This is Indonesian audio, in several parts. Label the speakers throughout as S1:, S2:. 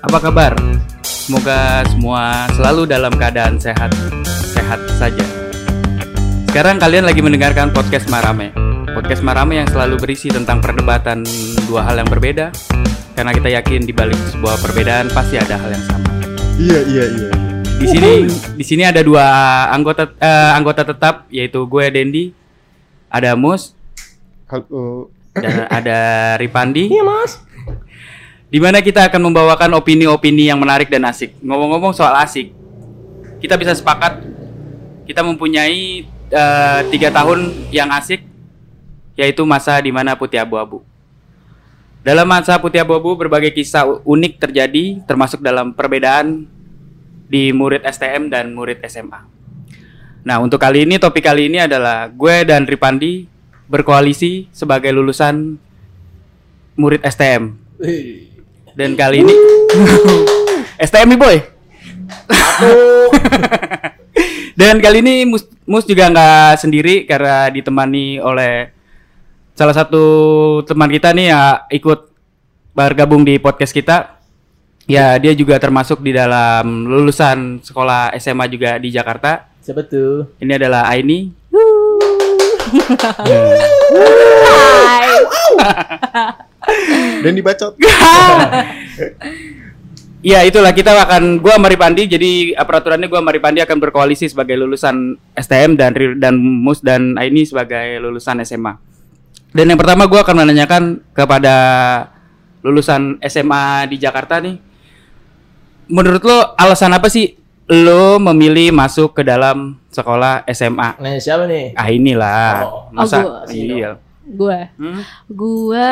S1: Apa kabar? Semoga semua selalu dalam keadaan sehat, sehat saja. Sekarang kalian lagi mendengarkan podcast Marame. Podcast Marame yang selalu berisi tentang perdebatan dua hal yang berbeda. Karena kita yakin di balik sebuah perbedaan pasti ada hal yang sama.
S2: Iya iya iya.
S1: Di sini di sini ada dua anggota eh, anggota tetap yaitu gue Dendi, ada Mus
S2: Halo.
S1: dan ada Ripandi.
S3: Iya mas.
S1: Di mana kita akan membawakan opini-opini yang menarik dan asik. Ngomong-ngomong soal asik, kita bisa sepakat kita mempunyai eh, tiga tahun yang asik, yaitu masa di mana putih abu-abu. Dalam masa putih abu-abu, berbagai kisah unik terjadi, termasuk dalam perbedaan di murid STM dan murid SMA. Nah, untuk kali ini, topik kali ini adalah gue dan Ripandi berkoalisi sebagai lulusan murid STM. Dan kali ini STM nih boy. Dan kali ini Mus, Mus juga nggak sendiri karena ditemani oleh salah satu teman kita nih ya ikut bergabung di podcast kita. Ya dia juga termasuk di dalam lulusan sekolah SMA juga di Jakarta.
S3: Siapa tuh?
S1: Ini adalah Aini.
S4: Hai.
S2: Dan dibacot.
S1: Iya itulah kita akan gua sama Ripandi jadi eh, peraturannya gua sama Ripandi akan berkoalisi sebagai lulusan STM dan dan Mus dan Aini sebagai lulusan SMA. Dan yang pertama gua akan menanyakan kepada lulusan SMA di Jakarta nih. Menurut lo alasan apa sih lo memilih masuk ke dalam sekolah SMA?
S3: Nanya siapa nih?
S1: Ah inilah.
S3: Oh.
S1: Masa
S4: Oh, gua.
S1: iya.
S4: Gue,
S1: Hmm?
S4: gue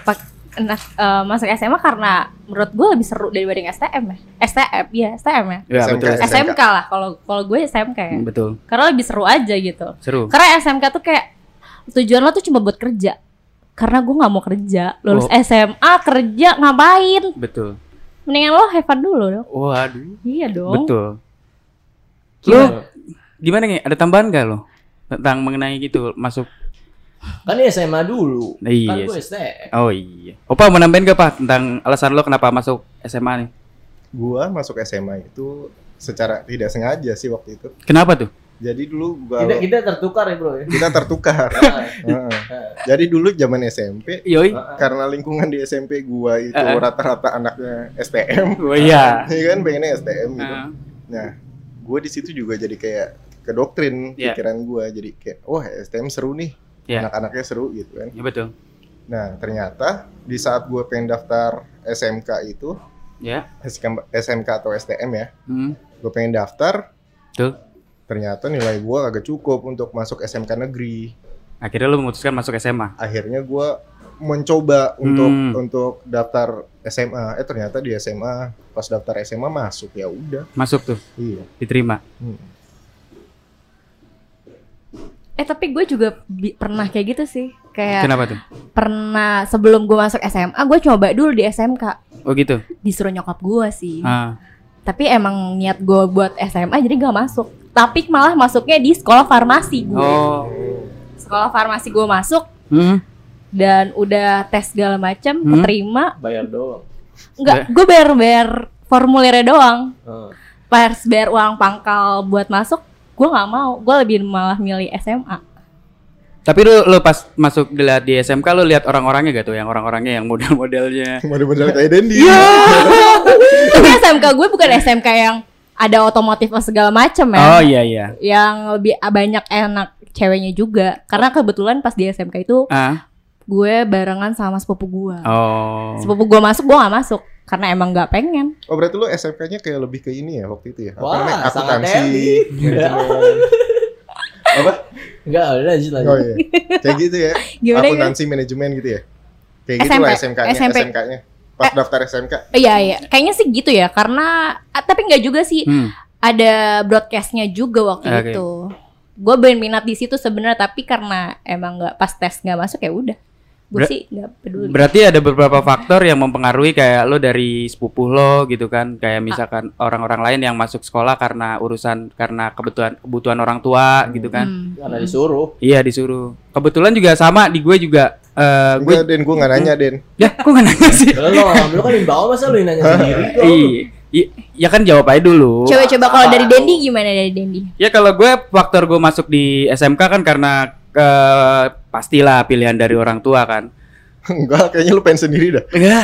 S4: pak enak eh, masuk SMA karena menurut gue lebih seru dibanding STM ya. STM, ya STM ya.
S1: Ya
S2: SMK.
S1: betul.
S2: SMK.
S4: SMK lah kalau kalau gue SMK ya.
S1: Hmm, Betul.
S4: Karena lebih seru aja gitu.
S1: Seru.
S4: Karena SMK tuh kayak tujuan lo tuh cuma buat kerja. Karena gue nggak mau kerja, lulus
S1: Oh.
S4: SMA kerja ngapain?
S1: Betul.
S4: Mendingan lo have fun dulu dong.
S1: Waduh.
S4: Iya dong.
S1: Betul.
S3: Lu
S1: Lu gimana nih? Ada tambahan gak lo tentang mengenai gitu masuk?
S3: Kan ini SMA dulu.
S1: Nah, iya
S3: Kan
S1: sih.
S3: gue STM.
S1: Oh iya. Opa mau nambahin gak pak tentang alasan lo kenapa masuk SMA nih?
S2: Gua masuk SMA itu secara tidak sengaja sih waktu itu.
S1: Kenapa tuh?
S2: Jadi dulu gua
S3: Kita, kita tertukar ya bro ya.
S2: kita tertukar. Heeh. Jadi dulu zaman SMP
S1: Yoi.
S2: karena lingkungan di SMP gua itu rata-rata anaknya STM.
S1: Oh iya.
S2: Iya kan pengennya STM gitu.
S1: Ah,
S2: Nah, gue di situ juga jadi kayak ke doktrin
S1: Iya.
S2: pikiran gua jadi kayak wah STM seru nih.
S1: Iya.
S2: Anak-anaknya seru gitu kan.
S1: ya betul.
S2: Nah, ternyata di saat gue pengen daftar SMK itu,
S1: Ya.
S2: SMK, SMK atau STM ya,
S1: Hmm.
S2: gue pengen daftar,
S1: Tuh.
S2: ternyata nilai gue agak cukup untuk masuk SMK negeri.
S1: Akhirnya lo memutuskan masuk SMA.
S2: Akhirnya gue mencoba untuk
S1: Hmm.
S2: untuk daftar SMA. Eh ternyata di SMA pas daftar SMA masuk ya udah.
S1: Masuk tuh.
S2: Iya.
S1: Diterima.
S2: Hmm.
S4: Eh tapi gue juga bi- pernah kayak gitu sih. Kayak
S1: Kenapa tuh?
S4: pernah sebelum gue masuk SMA, gue coba dulu di SMK.
S1: Oh gitu.
S4: Disuruh nyokap gue sih.
S1: Ah.
S4: Tapi emang niat gue buat SMA jadi gak masuk. Tapi malah masuknya di sekolah farmasi gue.
S1: Oh.
S4: Sekolah farmasi gue masuk
S1: Hmm.
S4: dan udah tes segala macam,
S1: Hmm.
S4: keterima.
S3: Bayar doang.
S4: Enggak, gue bayar bayar formulirnya doang.
S3: Ah.
S4: Pas bayar uang pangkal buat masuk, gue nggak mau. Gue lebih malah milih SMA.
S1: Tapi lu, lu pas masuk dilihat di SMK lu lihat orang-orangnya gak tuh yang orang-orangnya yang model-modelnya.
S2: Model-model kayak Dendi.
S1: Iya.
S4: Tapi SMK gue bukan SMK yang ada otomotif atau segala macam ya.
S1: Oh iya iya.
S4: Yang lebih banyak enak ceweknya juga. Karena kebetulan pas di SMK itu
S1: Ah.
S4: gue barengan sama sepupu gue.
S1: Oh.
S4: Sepupu gue masuk, gue nggak masuk karena emang nggak pengen.
S2: Oh berarti lu SMK-nya kayak lebih ke ini ya waktu itu ya? Apa
S3: Wah,
S2: namanya?
S3: sangat
S2: Akuntansi,
S3: Dendi.
S2: manajemen. Apa?
S3: Enggak, udah lanjut lanjut.
S2: Oh iya. Kayak gitu ya.
S4: Gimana,
S2: Akuntansi manajemen gitu ya. Kayak gitu
S4: SMP,
S2: lah SMK-nya,
S4: SMP.
S2: SMK-nya. Pas daftar SMK.
S4: Iya iya, kayaknya sih gitu ya. Karena ah, tapi nggak juga sih.
S1: Hmm.
S4: Ada broadcastnya juga waktu
S1: Oke.
S4: itu. Gue berminat di situ sebenarnya, tapi karena emang nggak pas tes nggak masuk ya udah. Gue
S1: Ber-
S4: sih nggak peduli.
S1: Berarti ada beberapa faktor yang mempengaruhi kayak lo dari sepupuh lo gitu kan, kayak misalkan orang-orang lain yang masuk sekolah karena urusan karena kebutuhan kebutuhan orang tua gitu kan.
S4: Hmm.
S3: Karena disuruh.
S1: Iya disuruh. Kebetulan juga sama di gue juga eh gue
S2: Den, gue nggak nanya, Den.
S1: ya gue nggak nanya sih
S3: Lo, lu kan yang bawa masa lu yang nanya sendiri.
S1: Iya, i- ya kan jawab aja dulu.
S4: Coba-coba kalau dari Dendi gimana dari Dendi?
S1: Ya kalau gue faktor gue masuk di SMK kan karena eh, pastilah pilihan dari orang tua kan.
S2: Enggak, kayaknya lu pengen sendiri dah.
S1: Ya.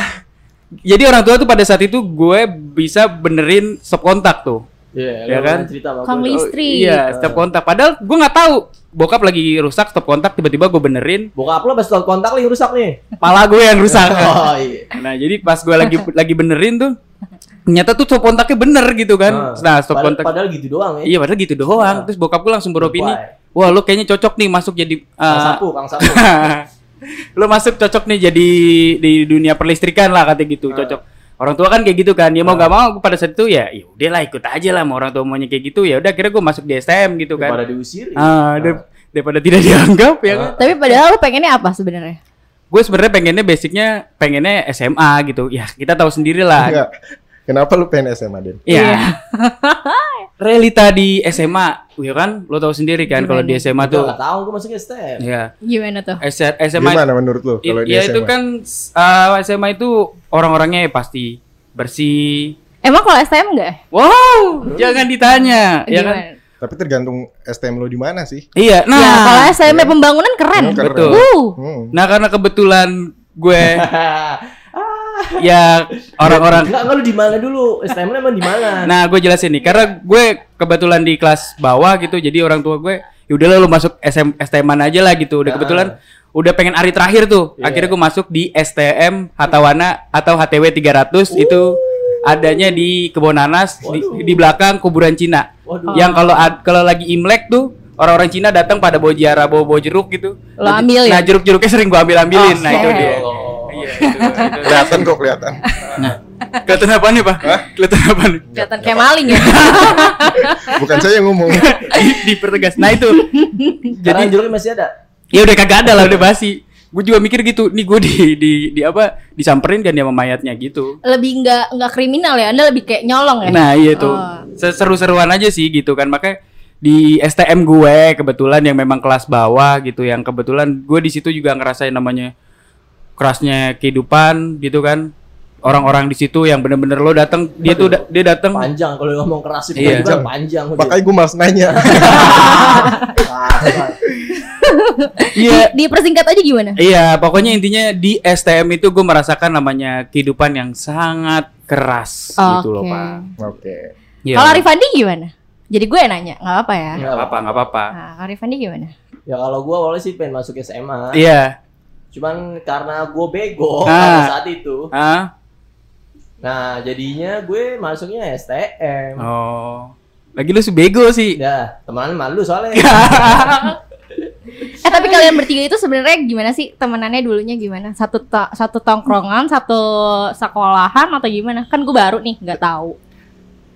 S1: Jadi orang tua tuh pada saat itu gue bisa benerin stop kontak tuh.
S3: Iya,
S1: Ya
S3: lu
S1: kan?
S3: cerita.
S4: Lis- Listrik.
S1: Iya, stop kontak. Padahal gue nggak tahu. Bokap lagi rusak stop kontak tiba-tiba gue benerin.
S3: Bokap lo pas stop kontak nih rusak nih.
S1: Pala gue yang rusak.
S3: Oh iya.
S1: Nah jadi pas gue lagi lagi benerin tuh, ternyata tuh stop kontaknya bener gitu kan. Nah stop
S3: padahal,
S1: kontak.
S3: Padahal gitu doang ya.
S1: Iya padahal gitu doang.
S3: Nah.
S1: Terus bokap gue langsung beropini,
S3: Bye.
S1: Wah lu kayaknya cocok nih masuk jadi
S3: Kang
S1: uh,
S3: sapu, Kang sapu.
S1: lu masuk cocok nih jadi di dunia perlistrikan lah katanya gitu
S3: Ah.
S1: cocok. Orang tua kan kayak gitu kan, ya mau nggak mau gue pada saat itu ya, ya udahlah ikut aja lah mau orang tua maunya kayak gitu ya udah kira gue masuk di STM gitu kan.
S3: Daripada diusir.
S1: Ah, dar- daripada tidak dianggap ya kan.
S4: Tapi padahal lu pengennya apa sebenarnya?
S1: Gue sebenarnya pengennya basicnya pengennya SMA gitu. Ya kita tahu sendiri lah.
S2: Kenapa lu pengen SMA, Den?
S1: Iya. Realita di SMA, ya kan? Lo tahu sendiri kan kalau di SMA tuh.
S3: Enggak tahu gue masuk STM.
S1: Ya.
S4: Gimana tuh?
S1: S- SMA
S2: Gimana menurut lu kalau di
S1: ya
S2: SMA?
S1: itu kan uh, SMA itu orang-orangnya ya pasti bersih.
S4: Emang kalau STM enggak?
S1: Wow, jangan ditanya, ya kan?
S4: Gimana?
S2: Tapi tergantung STM lu di mana sih?
S1: Iya, nah.
S4: ya kalau STM pembangunan keren.
S2: Hmm, keren.
S1: Betul.
S2: Hmm.
S1: Nah, karena kebetulan gue ya orang-orang
S3: Enggak, enggak lu di mana dulu? STM emang di mana?
S1: Nah, gue jelasin nih, karena gue kebetulan di kelas bawah gitu, jadi orang tua gue, yaudahlah lu masuk SM, STM aja lah gitu. Udah
S3: Ah.
S1: kebetulan udah pengen hari terakhir tuh.
S3: Iya.
S1: Akhirnya gue masuk di STM Hatawana atau HTW 300 itu adanya di Kebonanas di,
S3: Waduh.
S1: di belakang kuburan Cina.
S3: Waduh.
S1: Yang kalau kalau lagi Imlek tuh orang-orang Cina datang pada bawa jiara, bawa bawa jeruk gitu.
S4: Lo ambil ya?
S1: Nah, jeruk-jeruknya sering gue ambil-ambilin. nah, itu dia.
S3: Oh.
S1: Iya, itu, itu.
S2: Kelihatan kok kelihatan.
S1: Nah, kelihatan apa nih, Pak? Kelihatan apa nih?
S4: Kelihatan kayak maling ya.
S2: Bukan saya yang ngomong.
S1: Di- dipertegas. Nah itu.
S3: Jadi jeruknya masih ada.
S1: ya udah kagak ada lah udah basi. Gue juga mikir gitu. Nih gue di di di apa? Disamperin kan ya sama mayatnya gitu.
S4: lebih nggak nggak kriminal ya. Anda lebih kayak nyolong ya.
S1: Nah iya tuh.
S4: Oh.
S1: Seru-seruan aja sih gitu kan. Makanya di STM gue kebetulan yang memang kelas bawah gitu yang kebetulan gue di situ juga ngerasain namanya kerasnya kehidupan gitu kan orang-orang di situ yang bener-bener lo datang dia tuh da- dia datang
S3: Panjang kalau ngomong keras itu
S1: Iya.
S3: juga panjang.
S2: Makanya gue malas nanya.
S1: Iya
S4: Di persingkat aja gimana?
S1: Iya, pokoknya intinya di STM itu gue merasakan namanya kehidupan yang sangat keras gitu loh. Pak.
S2: Oke.
S1: Iya.
S4: Kalau Arifandi gimana? Jadi gue yang nanya, nggak apa ya.
S1: nggak apa-apa, nggak apa-apa.
S4: Nah, Arifandi gimana?
S3: Ya kalau gua awalnya sih pengen masuk SMA.
S1: Iya.
S3: Cuman karena gue bego
S1: Ah.
S3: pada saat itu.
S1: Ah,
S3: Nah, jadinya gue masuknya STM.
S1: oh. Lagi lu sebego sih.
S3: Ya, temenan malu soalnya.
S4: Eh tapi kalian bertiga itu sebenarnya gimana sih temenannya dulunya gimana? Satu to- satu tongkrongan, satu sekolahan atau gimana? Kan gue baru nih, nggak tahu.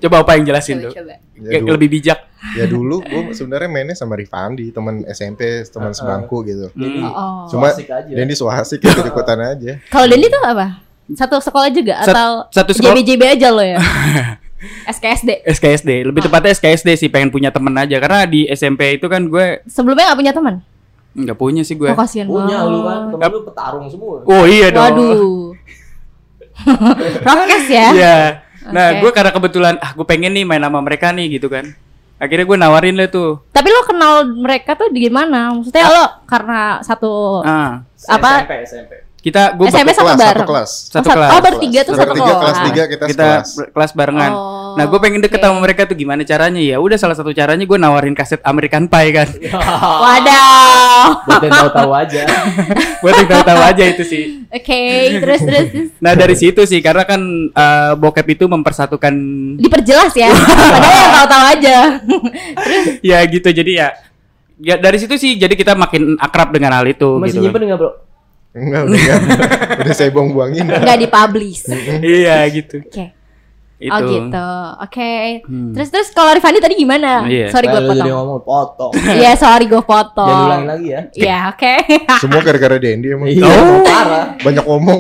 S1: Coba apa yang jelasin
S4: Coba
S1: tuh?
S4: coba.
S2: Ya,
S1: Kayak
S2: dulu,
S1: lebih bijak.
S2: ya dulu gue sebenarnya mainnya sama Rifandi, teman SMP, teman
S3: Ah, ah.
S2: sebangku gitu.
S3: Jadi,
S1: Hmm.
S4: Oh.
S2: Cuma. Dendi so asik ikut ikutan aja.
S4: Kalau Dendi tuh apa? Satu sekolah juga
S1: Sat-
S4: atau
S1: satu sekolah-
S4: JB-JB aja lo ya? SKSD.
S1: SKSD, lebih tepatnya SKSD sih pengen punya temen aja karena di SMP itu kan gue
S4: Sebelumnya nggak punya teman?
S1: nggak punya sih gue.
S4: Oh, kasihan
S3: punya
S4: banget.
S3: lu kan, temen lu petarung semua.
S1: Oh iya dong.
S4: Waduh. Rokes ya?
S1: Iya. Nah,
S4: Oke.
S1: gue karena kebetulan ah gue pengen nih main sama mereka nih gitu kan. Akhirnya gue nawarin lah tuh.
S4: Tapi lo kenal mereka tuh di gimana? Maksudnya lo karena satu
S1: Ah,
S4: Apa?
S3: SMP, SMP.
S1: Kita gue
S4: SMP satu
S2: kelas,
S4: bareng.
S2: satu kelas.
S1: Satu
S4: oh,
S1: kelas.
S4: Oh, bertiga tuh satu
S2: Bertiga
S4: kelas.
S2: kelas tiga kita,
S1: kita kelas barengan.
S4: Oh,
S1: nah, gue pengen deket
S4: oke.
S1: sama mereka tuh gimana caranya ya? Udah salah satu caranya gue nawarin kaset American Pie kan.
S4: Waduh.
S3: Buat yang tahu-tahu aja.
S1: Buat yang tahu-tahu aja itu sih.
S4: Oke, terus terus terus.
S1: Nah dari situ sih karena kan eh, bokep itu mempersatukan
S4: diperjelas ya. Padahal yang tahu-tahu aja.
S1: ya gitu jadi ya ya dari situ sih jadi kita makin akrab dengan hal itu
S3: Masih
S1: gitu.
S3: nyimpen enggak, Bro?
S2: Enggak, udah enggak. udah saya buang-buangin.
S4: Nggak dipublish.
S1: iya gitu.
S4: Oke.
S1: Itu.
S4: Oh gitu. Oke.
S1: Hmm.
S4: Terus terus kalau Rifani tadi gimana?
S1: Iya.
S4: Sorry gue
S3: jadi
S4: potong.
S3: ngomong potong.
S4: Iya, sorry gue potong.
S3: Jangan ulangin lagi ya.
S4: Iya, oke.
S2: Semua gara-gara Dendi emang.
S3: Iya,
S1: Oh.
S3: parah.
S2: Banyak ngomong.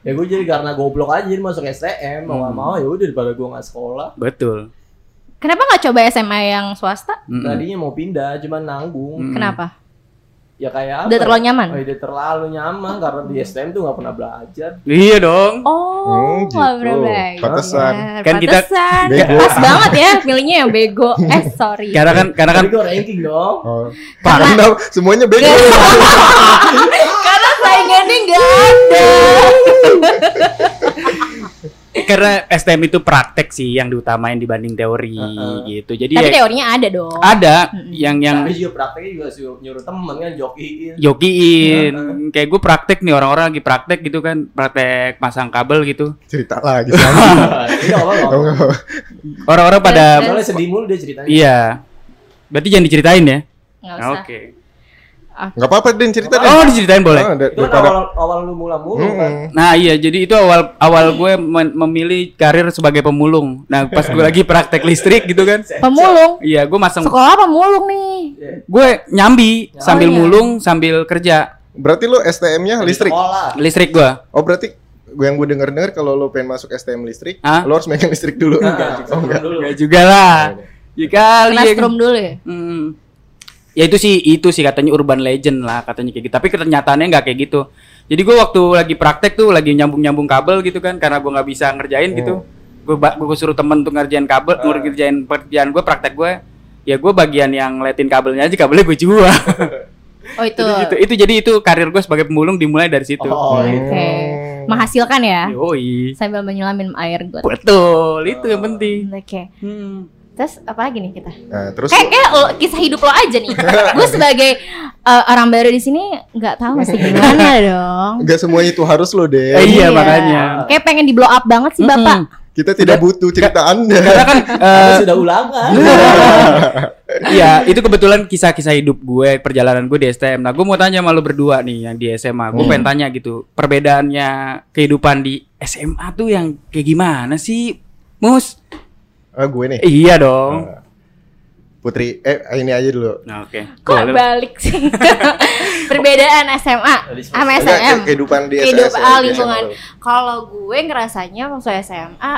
S3: ya gue jadi karena goblok aja jadi masuk STM mau
S1: Hmm.
S3: gak mau ya udah daripada gue nggak sekolah
S1: Betul.
S4: Kenapa nggak coba SMA yang swasta?
S1: Mm-mm.
S3: tadinya mau pindah cuman nanggung
S1: Hmm.
S4: Kenapa?
S3: Ya kayak apa?
S4: Udah terlalu nyaman?
S3: Oh, udah terlalu nyaman karena di STM tuh nggak pernah belajar.
S1: Iya dong.
S4: Oh,
S2: Hmm, gitu.
S4: pernah belajar.
S2: Pantesan.
S1: Kan kita
S2: bego.
S4: Pas banget ya milihnya yang bego. Eh, sorry.
S1: Karena kan karena kan
S3: gue ranking dong.
S2: Oh.
S4: Karena-
S2: Karena semuanya beda.
S4: Karena saingannya nggak ada.
S1: karena STM itu praktek sih yang diutamain dibanding teori
S3: Heeh.
S1: gitu. Jadi
S4: Tapi
S1: ya,
S4: teorinya ada dong.
S1: ada
S4: Mm-mm.
S1: yang yang
S3: Tapi juga prakteknya juga suruh nyuruh temen kan jokiin.
S1: jokiin.
S3: Heeh.
S1: Kayak gue praktek nih orang-orang lagi praktek gitu kan, praktek pasang kabel gitu.
S2: Cerita lagi sama.
S3: Iya.
S1: Orang-orang pada
S3: Soalnya sedih mulu dia ceritanya.
S1: iya. Berarti jangan diceritain ya.
S4: Nggak
S1: Nah, Oke.
S2: Nggak apa-apa Den cerita Den.
S1: Oh, diceritain boleh.
S2: Ah, dar-
S3: Itu kan awal awal lu mula mulu kan.
S2: Mm-mm.
S1: Nah iya jadi itu awal awal gue memilih karir sebagai pemulung. Nah pas gue lagi praktek listrik gitu kan,
S4: Pemulung.
S1: iya gue masang
S4: Sekolah pemulung nih.
S3: Iya.
S1: gue nyambi
S3: Oh,
S1: sambil
S4: iya.
S1: mulung sambil kerja
S2: Berarti lu STM-nya listrik.
S3: Sekolah.
S1: listrik gue.
S2: Oh, berarti gue yang gue denger-denger kalau lu pengen masuk STM listrik,
S1: Hah?
S2: lu harus megang listrik dulu.
S3: Nah,
S2: Oh, enggak.
S1: Ya juga lah. Ya kali
S4: Kena
S1: ya.
S4: strum dulu ya.
S1: Hmm. Ya itu sih itu sih katanya urban legend lah katanya kayak gitu. Tapi kenyataannya nggak kayak gitu. Jadi gue waktu lagi praktek tuh lagi nyambung-nyambung kabel gitu kan karena gue nggak bisa ngerjain gitu. Gue gue suruh temen tuh ngerjain kabel,
S3: Ah.
S1: ngerjain pekerjaan gue praktek gue. Ya gue bagian yang ngeliatin kabelnya aja kabelnya gue jual.
S4: Oh itu.
S1: Jadi gitu. Itu jadi itu karir gue sebagai pemulung dimulai dari situ.
S3: Oh,
S2: Hmm.
S3: gitu.
S4: Oke. Menghasilkan ya.
S1: Yoi.
S4: Sambil menyelamin air got.
S1: Betul, itu yang penting.
S4: Oke.
S1: Hmm.
S4: Terus apa lagi nih kita?
S2: Nah, terus
S4: Kayak kayak lo- kisah hidup lo aja nih. Gue sebagai uh, orang baru di sini nggak tahu sih gimana dong.
S2: enggak semua itu harus lo
S1: Eh,
S2: deh.
S1: iya makanya.
S4: Kayak pengen di blow up banget sih bapak.
S1: Mm-mm.
S2: Kita tidak butuh cerita Anda.
S1: Karena kan eh,
S3: sudah ulangan.
S1: Iya, itu kebetulan kisah-kisah hidup gue, perjalanan gue di STM. Nah, gue mau tanya sama lo berdua nih yang di SMA. Gue
S2: Hmm.
S1: pengen tanya gitu, perbedaannya kehidupan di SMA tuh yang kayak gimana sih, Mus?
S2: Ah, gue nih.
S1: Eh, iya dong.
S2: Ah. Putri, eh ini aja dulu.
S1: Nah, oke.
S4: Kok
S1: Boleh.
S4: balik sih? Perbedaan SMA sama
S2: ke- kehidupan di
S4: Kehidupan
S2: SMA,
S4: ah,
S2: di
S4: lingkungan.
S2: SMA.
S4: Kalau gue ngerasanya waktu SMA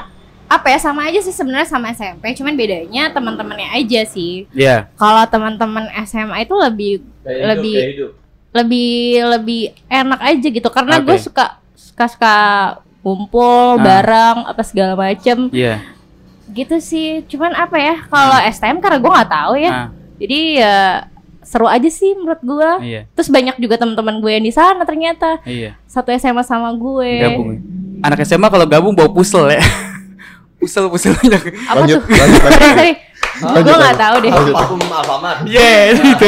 S4: apa ya sama aja sih sebenarnya sama SMP, cuman bedanya teman-temannya aja sih.
S1: Iya.
S4: Kalau teman-teman SMA itu lebih
S3: Kayak hidup,
S4: Lebih-
S3: hidup.
S4: lebih lebih enak aja gitu karena
S1: Oke.
S4: gue suka suka suka kumpul
S1: Ah.
S4: bareng apa segala macem
S1: Iya.
S4: Gitu sih cuman apa ya kalau STM karena gue nggak tahu ya
S1: Ah,
S4: jadi ya seru aja sih menurut gue
S1: iya.
S4: terus banyak juga teman-teman gue yang di sana ternyata
S1: Iya.
S4: satu SMA sama gue
S1: Gabung. Anak SMA kalau gabung bawa pusel ya. pusel pusel banyak.
S4: apa
S2: Lanjut,
S4: tuh
S2: lanjut, lanjut.
S4: sorry sorry gue nggak tahu deh
S2: Lanjut.
S3: Parfum Alfamart.
S1: Iya, itu.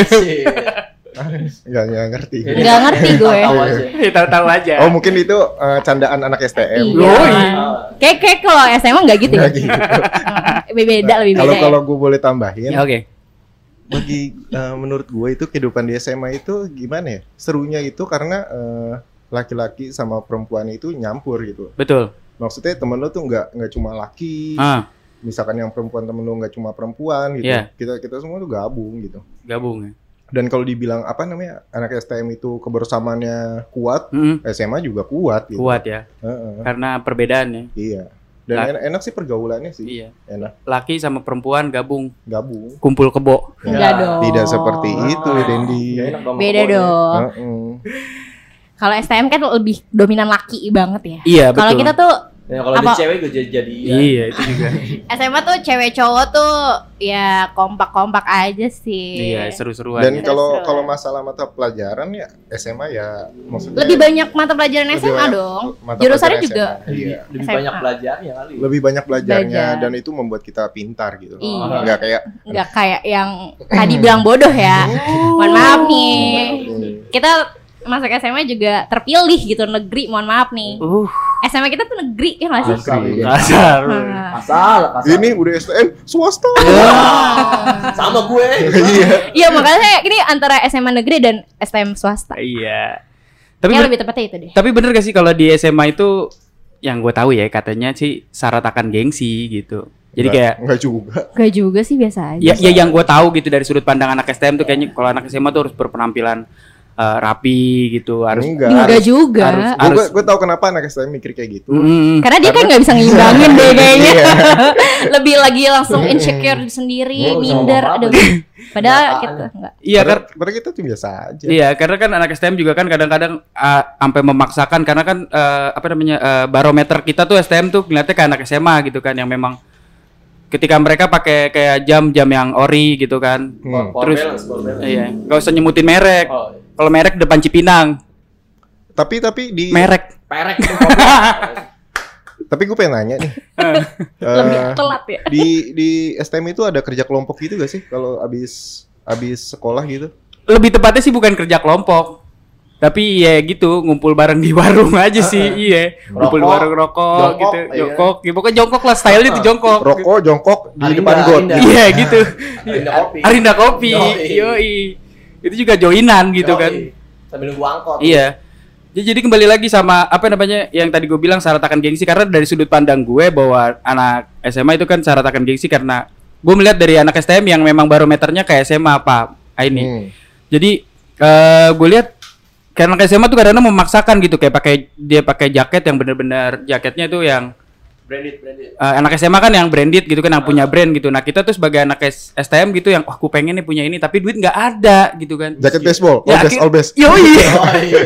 S2: Enggak, enggak ngerti.
S4: nggak ngerti gue
S3: Tahu aja.
S1: Tahu-tahu aja.
S2: Oh, mungkin itu eh, candaan anak STM.
S4: iya kayak kayak kalau SMA nggak gitu ya
S2: Enggak gitu.
S4: Hmm, lebih beda lebih
S2: Kalau
S4: beda ya
S2: kalau gue boleh tambahin,
S1: Ya, oke.
S2: bagi eh, menurut gue itu kehidupan di SMA itu gimana ya? Serunya itu karena eh, laki-laki sama perempuan itu nyampur gitu.
S1: Betul.
S2: Maksudnya temen lo tuh nggak nggak cuma laki,
S1: Ah,
S2: misalkan yang perempuan temen lo nggak cuma perempuan gitu.
S1: Iya.
S2: Kita kita semua tuh gabung gitu.
S1: gabung ya.
S2: Dan kalau dibilang apa namanya anak STM itu kebersamaannya kuat,
S1: Mm,
S2: SMA juga kuat gitu.
S1: kuat ya.
S2: Heeh,
S1: Karena perbedaannya.
S2: iya. Dan
S1: Lah.
S2: enak, enak sih pergaulannya sih.
S1: Iya.
S2: Enak
S1: Laki sama perempuan gabung,
S2: gabung.
S1: kumpul kebo.
S4: Enggak dong.
S2: Tidak seperti itu,
S3: Ah,
S2: Dendi.
S3: dong
S4: beda dong
S2: Heeh.
S4: kalau STM kan lebih dominan laki banget ya
S1: Iya, betul.
S4: kalau kita tuh
S3: Ya, kalau di
S4: Apa?
S3: cewek gue jadi jadi ya.
S1: Iya, itu juga.
S4: SMA tuh cewek cowok tuh ya kompak-kompak aja sih.
S1: iya, seru-seruan.
S2: Dan
S1: ya.
S2: kalau
S4: Seru.
S2: kalau masalah mata pelajaran ya SMA ya maksudnya
S4: Lebih banyak mata pelajaran SMA
S2: banyak
S4: dong.
S2: mata
S4: Jurusannya juga.
S2: SMA. Iya.
S3: Lebih
S4: SMA.
S3: banyak belajarnya kali.
S2: Lebih banyak belajarnya
S4: Belajar.
S2: dan itu membuat kita pintar gitu.
S4: Iya.
S2: Enggak kayak
S4: Nggak kayak yang tadi bilang bodoh ya. Mohon maaf nih.
S2: Hmm.
S4: Kita masuk SMA juga terpilih gitu negeri. Mohon maaf nih.
S1: Uh,
S4: SMA kita tuh negeri ya nggak sih?
S3: Kasar,
S2: Iya.
S1: kasar.
S3: Kasar, kasar.
S2: ini udah STM swasta.
S3: sama gue.
S2: Iya.
S4: Iya makanya ini antara SMA negeri dan STM swasta.
S1: Iya. Tapi
S4: Ya lebih tepatnya itu deh.
S1: tapi bener gak sih kalau di SMA itu yang gue tahu ya katanya sih syarat akan gengsi gitu. Jadi
S2: Enggak-
S1: kayak
S2: enggak juga.
S4: Gak juga sih biasa aja.
S1: ya, ya yang gue tahu gitu dari sudut pandang anak STM tuh kayaknya kalau anak SMA tuh harus berpenampilan eh, rapi gitu harus
S2: Enggak.
S4: Enggak juga.
S1: harus-
S2: Gue gue gue tahu kenapa anak STM mikir kayak gitu.
S1: Mm,
S4: Karena dia kan nggak bisa ngimbangin deh kayaknya.
S2: Iya.
S4: Lebih lagi langsung insecure sendiri, minder. Aduh. Padahal kita enggak.
S1: iya kan
S2: Padahal- kita tuh biasa aja.
S1: Iya, karena kan anak STM juga kan kadang-kadang uh, sampai memaksakan karena kan uh, apa namanya uh, barometer kita tuh STM tuh ngeliatnya kayak anak SMA gitu kan yang memang ketika mereka pakai kayak jam-jam yang ori gitu kan.
S2: Hmm.
S1: Terus-
S3: balance, power balance.
S1: Iya, nggak usah nyebutin merek.
S3: Oh, iya.
S1: Kalau merek depan Cipinang,
S2: Tapi tapi di
S1: merek.
S3: perek tuh kopi.
S2: tapi gue pengen nanya nih.
S4: Lebih
S2: Eh,
S4: telat ya.
S2: di di STM itu ada kerja kelompok gitu gak sih kalau abis abis sekolah gitu?
S1: Lebih tepatnya sih bukan kerja kelompok. Tapi ya gitu, ngumpul bareng di warung aja sih, iya. Ngumpul di
S3: Rokok,
S1: warung rokok
S3: jongkok,
S1: gitu,
S3: iya.
S1: jongkok. Ya, pokoknya jongkok lah, style itu jongkok.
S2: Rokok jongkok di
S3: Arinda,
S2: depan got.
S1: Iya gitu.
S3: Arinda kopi.
S1: Arinda kopi.
S3: Yoi.
S1: Itu juga joinan gitu
S3: Yoi.
S1: kan.
S3: Sambil nunggu angkot.
S1: Iya. Jadi jadi kembali lagi sama apa namanya yang tadi gue bilang syarat akan gengsi karena dari sudut pandang gue bahwa anak SMA itu kan syarat akan gengsi karena gue melihat dari anak STM yang memang barometernya kayak SMA apa ini.
S2: Hmm.
S1: Jadi eh gue lihat karena anak SMA tuh kadang-kadang memaksakan gitu kayak pakai dia pakai jaket yang bener-bener jaketnya tuh yang
S3: Branded, branded.
S1: eh, anak SMA kan yang branded gitu kan yang punya brand gitu. Nah kita tuh sebagai anak S- STM gitu yang wah aku pengen nih punya ini tapi duit nggak ada gitu kan.
S2: Jaket baseball, all
S1: Ya,
S2: best,
S1: akhir-
S2: all best.
S3: Oh iya, anjing.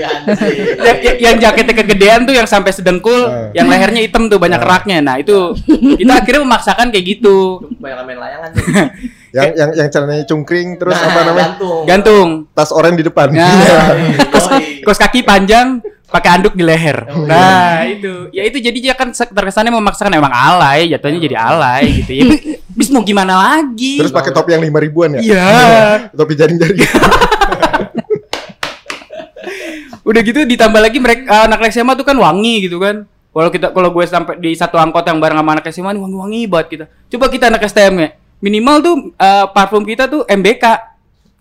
S1: Ya- ya- yang jaketnya kegedean tuh yang sampai sedengkul,
S2: Eh.
S1: yang lehernya hitam tuh banyak keraknya. Nah itu kita akhirnya memaksakan kayak gitu.
S3: Banyak main layangan tuh.
S2: Yang yang yang celananya cungkring terus
S3: Nah,
S2: apa namanya?
S3: Gantung.
S1: Gantung.
S2: Tas oranye di depan.
S1: Nah, kos,
S3: Yoi.
S1: kos kaki panjang, pakai anduk di leher.
S3: Oh,
S1: Nah itu, ya itu jadi dia kan terkesannya memaksakan emang alay, jatuhnya jadi alay gitu ya. Bi- Bis mau gimana lagi?
S2: Terus pakai topi yang lima ribuan ya?
S1: Iya.
S2: Topi jaring-jaring.
S1: Udah gitu ditambah lagi mereka anak SMA tuh kan wangi gitu kan. Kalau kita kalau gue sampai di satu angkot yang bareng sama anak SMA nih wangi-wangi banget kita. Coba kita anak STM ya. Minimal tuh eh, parfum kita tuh MBK.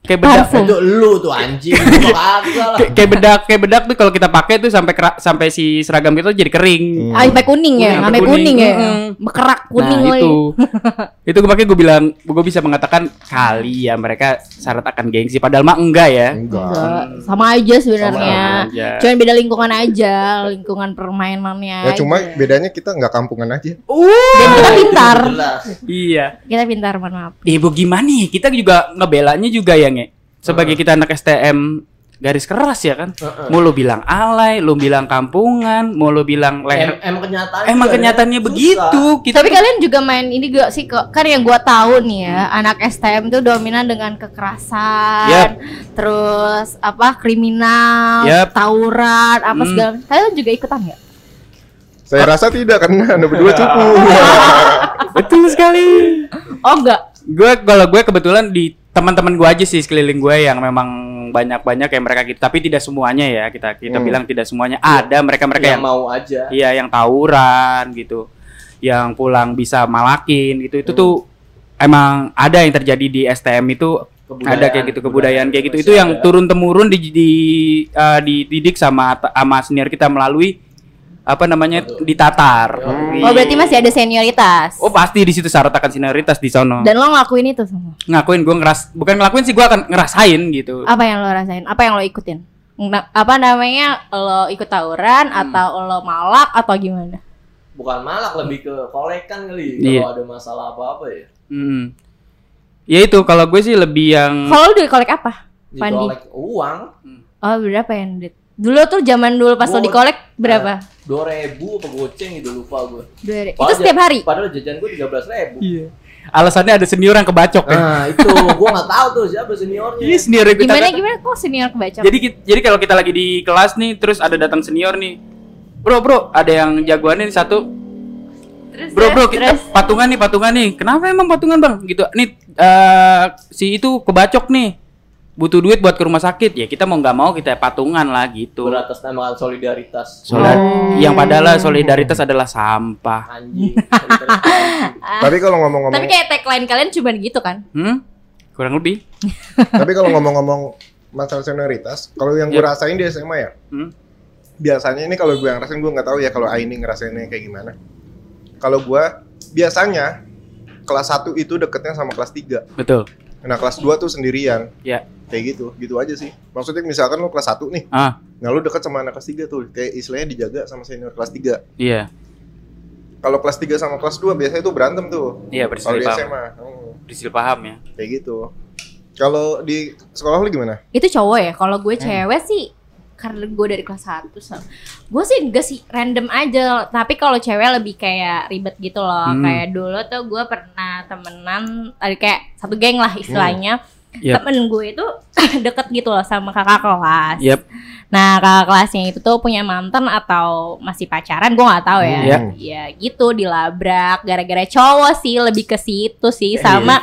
S1: Kayak bedak
S4: Parfum.
S3: Itu lu tuh anjing. Gua kagak lah.
S1: kayak kayak bedak kayak bedak tuh kalau kita pakai tuh sampai kera- sampai si seragam kita jadi kering.
S2: Hmm.
S4: Ah, sampai kuning ya,
S1: Kuning,
S4: sampai kuning ya.
S1: kuning. Mm.
S4: Bekerak kuning
S1: nah, itu. itu makanya gue bilang gue bisa mengatakan kali ya mereka syarat akan gengsi padahal mah enggak ya.
S2: Enggak.
S4: Enggak, sama aja sebenarnya. Cuman beda lingkungan aja, lingkungan permainannya.
S2: Ya cuma
S4: aja.
S2: bedanya kita nggak kampungan aja.
S4: Dan kita pintar.
S1: Iya.
S4: Kita pintar, mohon maaf.
S1: Ibu gimana nih? Kita juga ngebelanya juga ya, Sebagai kita anak STM garis keras ya kan.
S3: Heeh.
S1: Mau lu bilang alay, lu bilang kampungan, mau lu bilang
S3: Em-
S1: leher.
S3: emang kenyataannya
S1: Emang kenyataannya begitu. Kita
S4: Tapi kalian juga main ini gak sih kok? Kan yang gua tahu nih ya, anak STM tuh dominan dengan kekerasan,
S1: Yap.
S4: terus apa kriminal,
S1: Yap.
S4: tawuran, apa
S1: Hmm.
S4: segala. Kalian juga ikutan nggak?
S2: Saya rasa tidak karena anda berdua cupu.
S1: betul sekali.
S4: Oh enggak.
S1: gue kalau gue kebetulan di teman-teman gue aja sih sekeliling gue yang memang banyak-banyak kayak mereka gitu. Tapi tidak semuanya ya kita kita
S2: Hmm.
S1: bilang tidak semuanya. Ada mereka-mereka
S3: yang
S1: yang
S3: mau aja.
S1: iya yang tawuran gitu. Yang pulang bisa malakin gitu. Itu tuh emang ada yang terjadi di STM itu.
S3: Kebudayaan,
S1: ada kayak gitu kebudayaan kayak gitu. itu yang
S3: ada.
S1: turun temurun di, di eh, dididik sama sama senior kita melalui apa namanya ditatar
S3: Hmm.
S4: Oh berarti masih ada senioritas.
S1: oh pasti di situ syarat akan senioritas di sono
S4: Dan lo ngelakuin itu semua.
S1: ngakuin gue ngeras bukan ngelakuin sih gue akan ngerasain gitu
S4: Apa yang lo rasain? Apa yang lo ikutin? Apa namanya? Lo ikut tawuran
S1: Hmm.
S4: atau lo malak atau gimana?
S3: Bukan malak lebih ke kolekan kali.
S1: Iya.
S3: Kalau ada masalah apa-apa ya.
S1: Hmm. ya itu kalau gue sih lebih yang
S4: Kalau lo duit kolek apa? Pandi.
S3: Dikolek uang
S4: Oh berapa ya duit? Dulu tuh zaman dulu pas lo
S3: Gua-
S4: dikolek berapa?
S3: dua ribu apa goceng gitu lupa gue.
S4: Itu setiap hari?
S3: Padahal jajan gue tiga belas ribu.
S1: Iya. alasannya ada senior yang kebacok ya
S3: Nah itu gue nggak tahu tuh siapa seniornya.
S1: ini senior kita
S4: Gimana gimana kok senior kebaca?
S1: jadi jadi kalau kita lagi di kelas nih terus ada datang senior nih bro bro ada yang jagoan nih satu
S4: terus,
S1: bro bro kita
S4: terus.
S1: patungan nih patungan nih kenapa emang patungan bang gitu nih eh, si itu kebacok nih butuh duit buat ke rumah sakit ya kita mau nggak mau kita patungan lah gitu
S3: Beratasnamakan solidaritas.
S1: Solid-
S4: Oh.
S1: yang padahal solidaritas adalah sampah
S3: Anjing.
S2: Tapi kalau ngomong-ngomong,
S4: Tapi kayak tagline kalian cuma gitu kan?
S1: hmm kurang lebih
S2: tapi kalau ngomong-ngomong masalah senioritas, kalau yang gue rasain di SMA ya,
S1: hmm?
S2: biasanya ini kalau gue yang rasain gue nggak tahu ya kalau Aini ngerasainnya kayak gimana. Kalau gue biasanya kelas 1 itu deketnya sama kelas 3.
S1: betul
S2: Nah, kelas 2 tuh sendirian.
S1: Ya.
S2: Kayak gitu, gitu aja sih. Maksudnya misalkan lu kelas 1 nih,
S1: Ah,
S2: nah lu dekat sama anak kelas 3 tuh, kayak istilahnya dijaga sama senior kelas 3.
S1: iya.
S2: Kalau kelas 3 sama kelas 2 biasanya tuh berantem tuh.
S1: Iya,
S2: Kalau
S1: berselisih
S2: di
S1: paham.
S2: SMA. Hmm,
S1: Berselisih paham ya.
S2: kayak gitu. Kalau di sekolah lu gimana?
S4: Itu cowok ya. Kalau
S1: Hmm.
S4: gue cewek sih karena gue dari kelas 1 sama gue sih enggak sih random aja tapi kalau cewek lebih kayak ribet gitu loh
S1: Hmm.
S4: kayak dulu tuh gue pernah temenan ada kayak satu geng lah istilahnya
S1: Yep.
S4: temen gue itu deket gitu loh sama kakak kelas
S1: Yep.
S4: nah kakak kelasnya itu tuh punya mantan atau masih pacaran gue nggak tahu ya
S1: Iya.
S4: ya gitu dilabrak gara-gara cowok sih lebih ke situ sih sama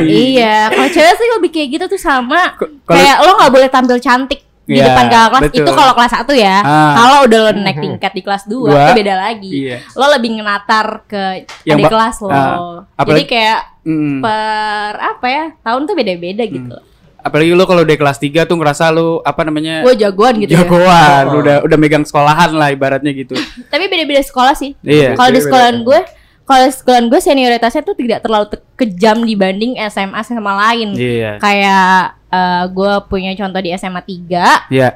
S4: iya kalau cewek sih lebih kayak gitu tuh sama
S1: Kalau
S4: kayak lo nggak boleh tampil cantik di
S1: Iya,
S4: depan kakak kelas
S1: betul.
S4: itu kalau kelas 1 ya
S1: Ah.
S4: kalau udah lo naik tingkat di kelas 2
S1: Dua.
S4: itu beda lagi
S1: iya.
S4: lo lebih ngenatar ke
S1: Yang
S4: adik
S1: ba-
S4: kelas lo
S1: Ah,
S4: jadi kayak
S1: Mm.
S4: per apa ya tahun tuh beda-beda gitu
S1: Apalagi lu kalau udah kelas 3 tuh ngerasa lu apa namanya?
S4: gue jagoan gitu ya
S1: jagoan,
S3: Oh.
S1: udah udah megang sekolahan lah ibaratnya gitu.
S4: tapi beda-beda sekolah sih
S1: Iya.
S4: kalau di sekolahan gue kalau di sekolahan gue senioritasnya tuh tidak terlalu te- kejam dibanding SMA sama lain
S1: Iya.
S4: kayak eh, gue punya contoh di SMA 3
S1: Iya.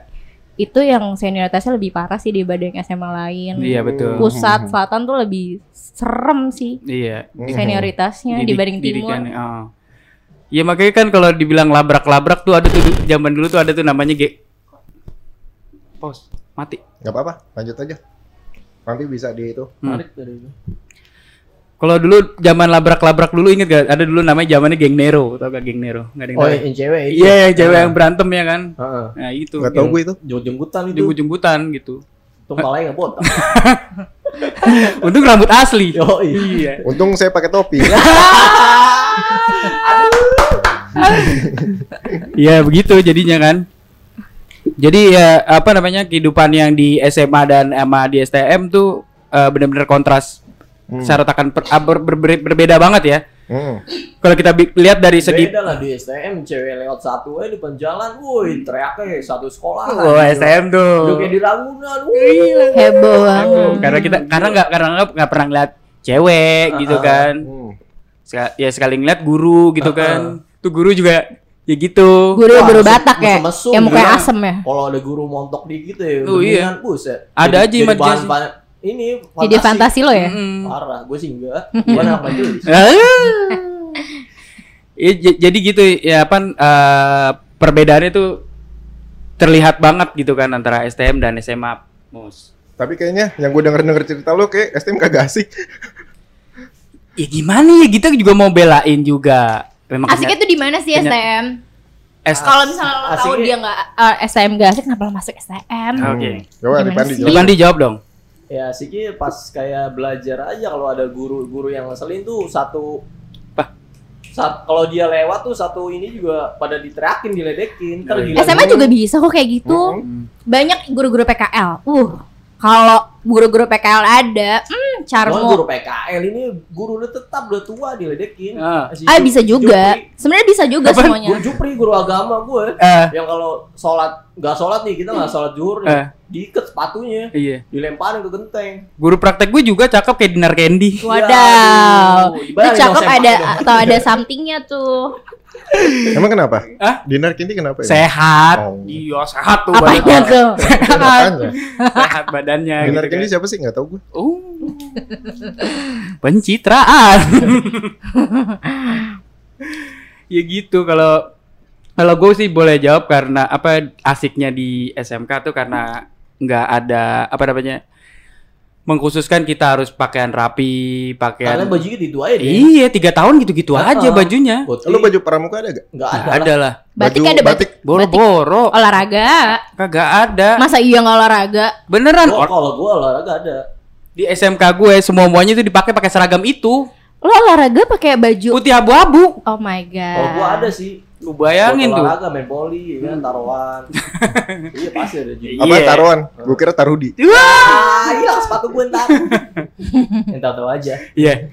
S4: Itu yang senioritasnya lebih parah sih dibanding SMA lain
S1: Iya betul.
S4: pusat selatan tuh lebih serem sih
S1: Iya.
S2: Hmm.
S4: senioritasnya
S1: Didik-
S4: dibanding timur
S1: didikan, oh. Ya makanya kan kalau dibilang labrak-labrak tuh ada tuh zaman dulu tuh ada tuh namanya G. Pos, mati.
S2: Gak apa-apa, lanjut aja. Nanti bisa di itu.
S1: Hmm.
S3: Tarik dari itu.
S1: Kalau dulu zaman labrak-labrak dulu inget gak? Ada dulu namanya zamannya geng Nero, tau gak geng Nero? Gak ada yang
S3: Oh,
S1: tahu.
S3: yang cewek itu.
S1: Iya, yang cewek yang berantem ya kan?
S3: Heeh.
S1: Nah itu.
S2: Gak tau gue itu.
S3: Jemput-jemputan itu.
S1: Jemput-jemputan gitu.
S3: Tumpalnya nggak botak.
S1: Untung rambut asli.
S3: Yo,
S1: Iya.
S2: Untung saya pakai topi.
S1: Iya begitu jadinya kan. Jadi ya apa namanya kehidupan yang di SMA dan sama di STM tuh eh, benar-benar kontras.
S2: Hmm.
S1: Secara takkan per- ah, ber- ber- berbeda banget ya.
S2: Hmm.
S1: Kalau kita lihat dari segi
S3: Beda lah di STM cewek lewat satu aja di depan jalan, woi teriaknya satu sekolah.
S1: oh, STM tuh.
S3: Udah kayak di Ragunan, woi.
S4: heboh banget
S1: karena kita karena nggak karena nggak pernah ngeliat cewek gitu
S3: Ah,
S1: kan.
S2: Hmm.
S1: Ya sekali ngeliat guru gitu
S3: Ah,
S1: kan. Tuh guru juga ya gitu.
S4: guru
S3: Wah,
S4: guru Batak ya yang mukanya
S3: juga.
S4: asem ya
S3: Kalau ada guru montok dikit ya,
S1: Oh, iya.
S3: buset.
S1: Ada aja
S3: Jadi bahan-
S1: imajinasi.
S3: Ini
S4: jadi fantasi lo ya
S1: Mm-mm.
S3: Parah, gue sih enggak. Gue anak majelis.
S1: Ah. Jadi gitu ya apa eh, perbedaannya tuh terlihat banget gitu kan antara STM dan SMA. Mus.
S2: Tapi kayaknya yang gue denger-denger cerita lo kayak STM kagak asik.
S1: Ya gimana ya kita juga mau belain juga. Memang
S4: asiknya tuh di mana sih STM
S1: S-
S4: kalau misalnya lo tahu dia nggak eh, STM gak asik kenapa lo masuk STM
S1: Oke.
S2: Coba
S4: Gimana
S2: Ripandi
S4: sih?
S2: jawab.
S1: Bukan dijawab dong.
S3: Ya sih Ki, pas kayak belajar aja kalau ada guru-guru yang ngeselin tuh satu saat kalau dia lewat tuh satu ini juga pada diteriakin, diledekin.
S1: Oh, iya.
S3: gila
S4: SMA juga bisa kok kayak gitu
S2: Hmm.
S4: banyak guru-guru PKL uh kalau guru-guru PKL ada hmm
S3: Gua
S4: Charmo
S3: guru PKL ini guru udah tetap udah tua diledekin.
S1: Ah.
S3: Si
S4: ah
S3: Ju-
S4: bisa juga sebenarnya bisa juga
S1: Apaan?
S4: semuanya
S3: Guru Jupri, guru agama gue.
S1: Eh,
S3: Yang kalau sholat nggak sholat nih kita nggak sholat zuhur nih,
S1: Eh.
S3: diikat sepatunya,
S1: iya.
S3: dilemparin ke genteng.
S1: Guru praktek gue juga cakep kayak Dinar Candy.
S4: Wadaw,
S3: aduh,
S4: itu cakep ada atau ada somethingnya tuh.
S2: Emang kenapa?
S1: Hah?
S2: Dinar Kinti kenapa ya?
S1: Sehat.
S2: Oh.
S1: Iya, sehat tuh
S4: Apanya
S1: badannya.
S4: tuh?
S2: Makanya.
S1: sehat badannya.
S2: Dinar
S1: gitu
S2: Kinti
S1: kan.
S2: siapa sih? Nggak tahu gue.
S1: Oh. Pencitraan. ya gitu kalau kalau gue sih boleh jawab karena apa asiknya di SMK tuh karena nggak ada apa namanya mengkhususkan kita harus pakaian rapi, pakaian
S3: Karena bajunya itu aja deh.
S1: Iya, tiga tahun gitu-gitu
S3: Ah,
S1: aja bajunya.
S3: Putih,
S2: Lo baju pramuka ada gak?
S3: Nggak ada.
S1: ada lah.
S4: Batik
S2: Baju
S4: ada batik.
S2: batik.
S1: Boro-boro.
S4: Olahraga.
S1: Kagak ada.
S4: Masa iya nggak olahraga?
S1: Beneran.
S3: Gua,
S1: Or-
S3: kalau gue olahraga ada.
S1: di SMK gue semua muanya itu dipakai pakai seragam itu.
S4: Lo olahraga pakai baju.
S1: Putih abu-abu.
S4: Oh my god.
S3: Kalau gue ada sih.
S1: Lu bayangin tuh.
S3: olahraga main poli, ya kan, taruhan. iya pasti ada juga.
S2: Apa
S1: Iya.
S2: taruhan? Gue kira Tarudi.
S3: Ah, hilang sepatu gue ntar. Entar tahu aja.
S1: Iya.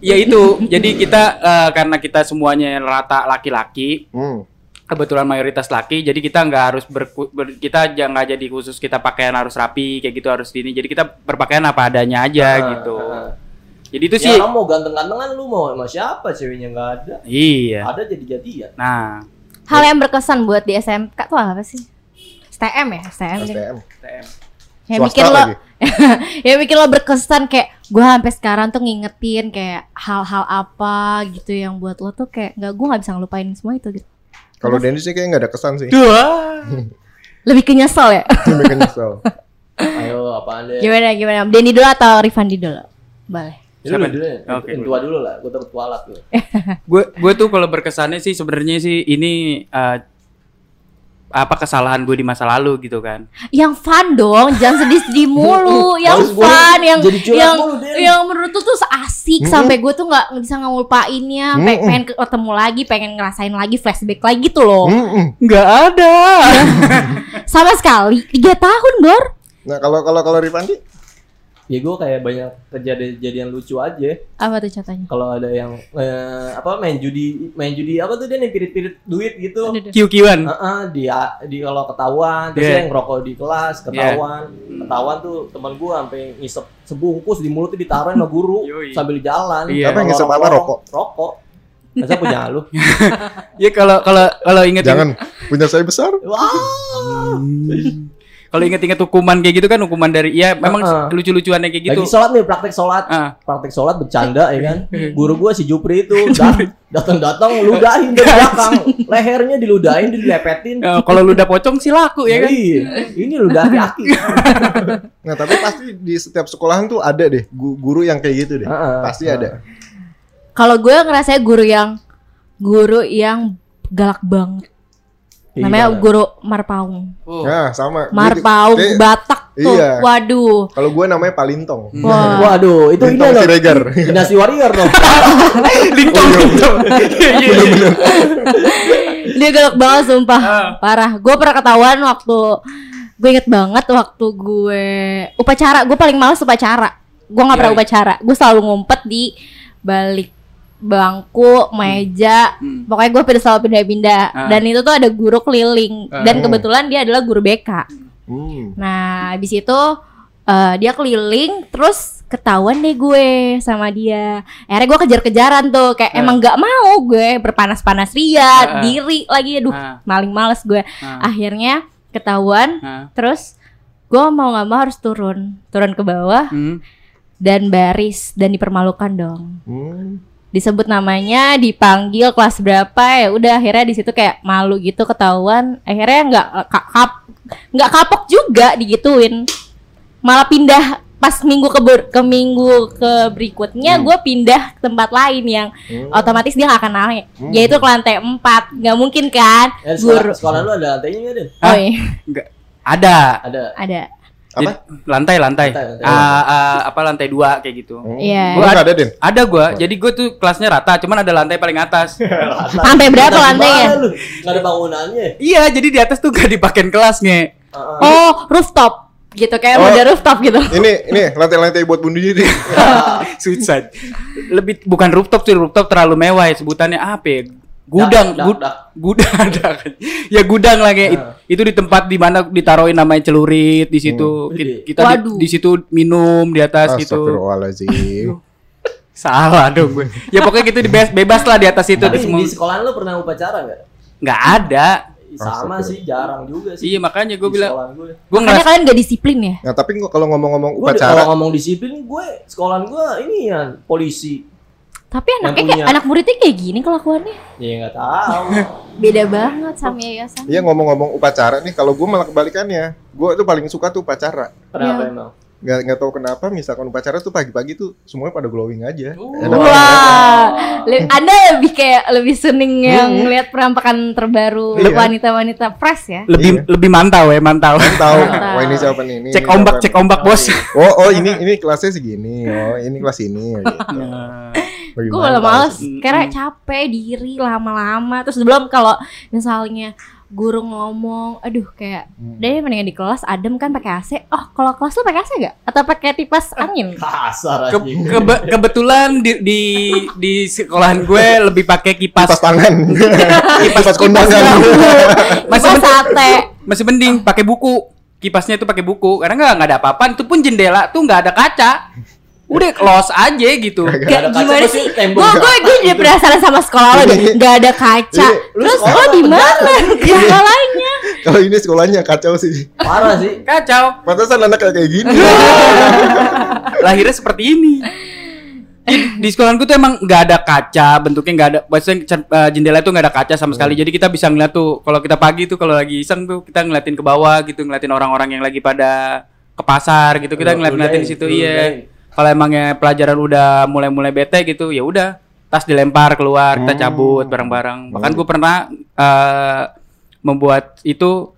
S1: Ya itu. Jadi kita eh, karena kita semuanya rata laki-laki,
S2: Hmm.
S1: kebetulan mayoritas laki, jadi kita nggak harus berku- ber, kita jangan jadi khusus kita pakaian harus rapi kayak gitu harus ini. Jadi kita berpakaian apa adanya aja
S3: Ah,
S1: gitu.
S3: ah.
S1: Jadi itu
S3: Ya
S1: sih
S3: orang mau ganteng-gantengan lu mau sama siapa ceweknya nggak ada.
S1: iya.
S3: Ada jadi-jadian.
S1: Nah,
S4: Hal yang berkesan buat di SMK tuh apa sih? STM ya, STM deh.
S2: STM.
S4: Yang
S2: Swasta
S4: bikin lo yang bikin lo berkesan kayak gue sampai sekarang tuh ngingetin kayak hal-hal apa gitu yang buat lo tuh kayak nggak gue nggak bisa ngelupain semua itu gitu.
S2: Kalau Dennis sih kayaknya nggak ada kesan sih.
S1: dua.
S4: Lebih ke nyesel ya.
S2: Bikin nyesel.
S3: Ayo apaan deh?
S4: gimana gimana? Denny dulu atau Rifandi dulu? Boleh.
S1: Siapa?
S3: dulu ya.
S1: Oke.
S3: Yang tua dulu lah. Gue takut kualat lu.
S1: Gue gue tuh kalau berkesannya sih sebenarnya sih ini eh, apa kesalahan gue di masa lalu gitu kan.
S4: Yang fun dong, jangan sedih-sedih mulu. yang fun, yang yang
S3: mulu,
S4: yang menurut tuh tuh asik
S2: Mm-mm.
S4: sampai gue tuh nggak bisa ngelupainnya. Pe-
S2: Mm-mm.
S4: pengen ketemu lagi, pengen ngerasain lagi flashback lagi tuh loh.
S2: Mm-mm.
S1: Nggak ada.
S4: Sama sekali tiga tahun Gor.
S2: Nah kalau kalau kalau Rifandi,
S3: Ya gue kayak banyak kejadian-kejadian lucu aja.
S4: Apa tuh contohnya?
S3: Kalau ada yang eh, apa main judi, main judi apa tuh dia nih pirit-pirit duit gitu.
S4: Aduh, aduh.
S1: Kiu-kiuan.
S3: Heeh, di di kalau ketahuan, terus
S1: Yeah.
S3: dia ngerokok di kelas, ketahuan. Ketahuan tuh teman gua sampai ngisep sebungkus di mulutnya ditaruh sama guru sambil jalan.
S1: Iya.
S2: Apa yang ngisep apa, rokok?
S3: Rokok. Masa punya lu?
S1: Ya kalau kalau kalau inget
S2: jangan punya saya besar.
S3: Wah.
S1: Kalau inget-inget hukuman kayak gitu kan hukuman dari ya memang
S3: Heeh.
S1: lucu-lucuannya kayak gitu.
S3: Lagi sholat nih, praktek sholat.
S1: Ah.
S3: Praktek sholat bercanda ya kan. Guru gua si Jupri itu dat- datang-datang ludahin dari belakang. Lehernya diludahin, dilepetin.
S1: Eh, kalau lu udah pocong sih laku ya kan.
S3: Iya. Ini ludah aki-aki.
S2: Nah tapi pasti di setiap sekolahan tuh ada deh gu- guru yang kayak gitu deh.
S3: Heeh.
S2: Pasti ada.
S4: Kalau gue ngerasa guru yang guru yang galak banget. Namanya
S3: Gimana?
S4: guru Marpaung.
S1: Oh.
S2: Nah sama.
S4: Marpaung
S2: kayak-
S4: Batak tuh.
S2: Iya.
S4: Waduh.
S2: Kalau gue namanya Palintong.
S4: Wah.
S3: Waduh, itu ini loh.
S2: Siregar.
S3: Dinasti Warrior dong.
S1: Lintong, lintong. Iya, iya.
S4: Dia galak banget sumpah.
S1: Ah.
S4: Parah. Gue pernah ketahuan waktu gue inget banget waktu gue upacara. Gue paling males upacara. Gue nggak pernah
S1: Iya.
S4: upacara. Gue selalu ngumpet di balik bangku, meja.
S1: Hmm.
S4: Pokoknya gue pindah selalu pindah-pindah.
S1: Ah.
S4: Dan itu tuh ada guru keliling. Dan
S2: Ah.
S4: kebetulan dia adalah guru BK.
S2: Hmm.
S4: Nah, habis itu eh, dia keliling, terus ketahuan deh gue sama dia. Akhirnya gue kejar-kejaran tuh, kayak
S1: Ah.
S4: emang nggak mau gue berpanas-panas
S1: Ah, ah.
S4: diri lagi, aduh,
S1: Ah.
S4: maling males gue.
S1: Ah.
S4: Akhirnya ketahuan,
S1: Ah.
S4: terus gue mau nggak mau harus turun, turun ke bawah
S1: Hmm.
S4: dan baris dan dipermalukan dong.
S2: Hmm.
S4: Disebut namanya, dipanggil kelas berapa ya, udah akhirnya di situ kayak malu gitu ketahuan. Akhirnya nggak ka- kap nggak kapok juga digituin malah pindah pas minggu ke ber- ke minggu ke berikutnya
S1: Hmm.
S4: gue pindah ke tempat lain yang
S2: Hmm.
S4: otomatis dia nggak akan naik
S2: Hmm.
S4: yaitu ke lantai 4 nggak mungkin kan
S3: Eh, sekolah,
S4: guru
S3: sekolah lu ada lantainya nggak,
S4: oh iya
S1: Enggak. Ada.
S3: Ada.
S4: ada
S2: Apa?
S1: Lantai, lantai.
S3: Lantai, lantai.
S1: Ah, ah, apa lantai dua kayak gitu.
S2: Hmm.
S4: Iya.
S2: Gua nggak ada Den.
S1: Ada gua. Jadi gua tuh kelasnya rata, cuman ada lantai paling atas.
S4: sampai berapa
S3: Lantai
S4: lantainya?
S3: Nggak ada bangunannya.
S1: iya, jadi di atas tuh gak dipakein kelasnya.
S3: Heeh.
S4: oh rooftop gitu kayak
S2: Oh.
S4: model rooftop gitu
S2: Ini ini lantai-lantai buat bunuh diri.
S1: Susah. Lebih bukan rooftop sih, rooftop terlalu mewah ya sebutannya apa ya? Gudang,
S3: Dak, dak,
S1: gud-
S3: dak.
S1: gudang, dak. ya gudang lah kayak
S3: Nah.
S1: itu di tempat di mana ditaruhin namanya celurit di situ
S3: Hmm.
S1: Kita di,
S4: Waduh.
S1: di situ minum di atas gitu salah dong gue ya pokoknya gitu di bebas, bebas lah di atas itu
S3: Tapi
S1: di semua
S3: di sekolah lu pernah upacara nggak?
S1: nggak ada
S3: Sama sih, jarang juga sih.
S1: iya makanya gue bilang
S3: sekolah gue.
S1: gue
S4: makanya
S1: ngerasa
S4: kalian gak disiplin ya
S2: Nah tapi gua- kalau ngomong-ngomong
S3: Gue kalau
S2: upacara,
S3: ngomong disiplin, gue sekolahan gue ini ya polisi.
S4: Tapi anaknya kayak
S3: punya.
S4: anak muridnya kayak gini kelakuannya
S3: Ya nggak tahu.
S4: beda banget sama yayasan
S2: iya ngomong-ngomong upacara nih, kalau gue malah kebalikannya. Gue tuh paling suka tuh upacara.
S3: Kenapa
S4: Iya.
S3: emang?
S2: Nggak nggak tahu kenapa, misalkan upacara tuh pagi-pagi tuh semuanya pada glowing aja.
S4: Wah, Le- Anda lebih kayak lebih seneng yang
S2: Hmm.
S4: lihat penampakan terbaru
S2: Iya.
S4: wanita-wanita fresh ya.
S1: lebih
S2: Iya.
S1: lebih mantau ya mantau
S2: tahu,
S4: Mantap.
S2: wah ini siapa nih? Ini
S1: cek
S2: ini
S1: ombak
S2: siapa
S1: cek ombak bos
S2: Oh, oh ini ini kelasnya segini. Oh, ini kelas ini. Gitu.
S4: Gue malah males, karena capek diri lama-lama. Terus belum kalau misalnya guru ngomong, aduh kayak,
S2: Hmm.
S4: deh mendingan di kelas adem kan pakai AC. Oh, kalau kelas tuh pakai AC gak? Atau pakai kipas angin?
S3: Kasar
S1: Ke-
S3: aja.
S1: kebe- kebetulan di, di di sekolahan gue lebih pakai
S2: Kipas
S1: kipas
S2: tangan. Kipas kondangan.
S1: masih
S4: Kipas
S1: mending,
S4: sate.
S1: masih mending pakai buku kipasnya itu pakai buku karena nggak nggak ada apa-apa itu pun jendela tuh nggak ada kaca Udah close aja gitu.
S3: Nggak
S4: Gak
S3: ada kaca,
S4: gimana sih?
S3: tembok.
S4: Gue gue gue jadi penasaran sama sekolah lo deh. Gak ada kaca.
S3: Lu
S4: Terus
S3: sekolah
S4: lo di mana?
S3: penjara?
S4: Sekolahnya.
S2: Kalau ini sekolahnya kacau sih.
S3: Parah sih.
S1: Kacau.
S2: Pantesan anak kayak kayak gini.
S1: Lahirnya seperti ini. Di, sekolahanku tuh emang nggak ada kaca, bentuknya nggak ada, maksudnya cer- eh, jendela itu nggak ada kaca sama sekali. Jadi kita bisa ngeliat tuh, kalau kita pagi tuh kalau lagi iseng tuh kita ngeliatin ke bawah gitu, ngeliatin orang-orang yang lagi pada ke pasar gitu, kita di
S3: ludahin,
S1: situ. Iya. Kalau emangnya pelajaran udah mulai-mulai bete gitu, ya udah tas dilempar keluar, kita cabut bareng-bareng. Bahkan gue pernah eh, membuat itu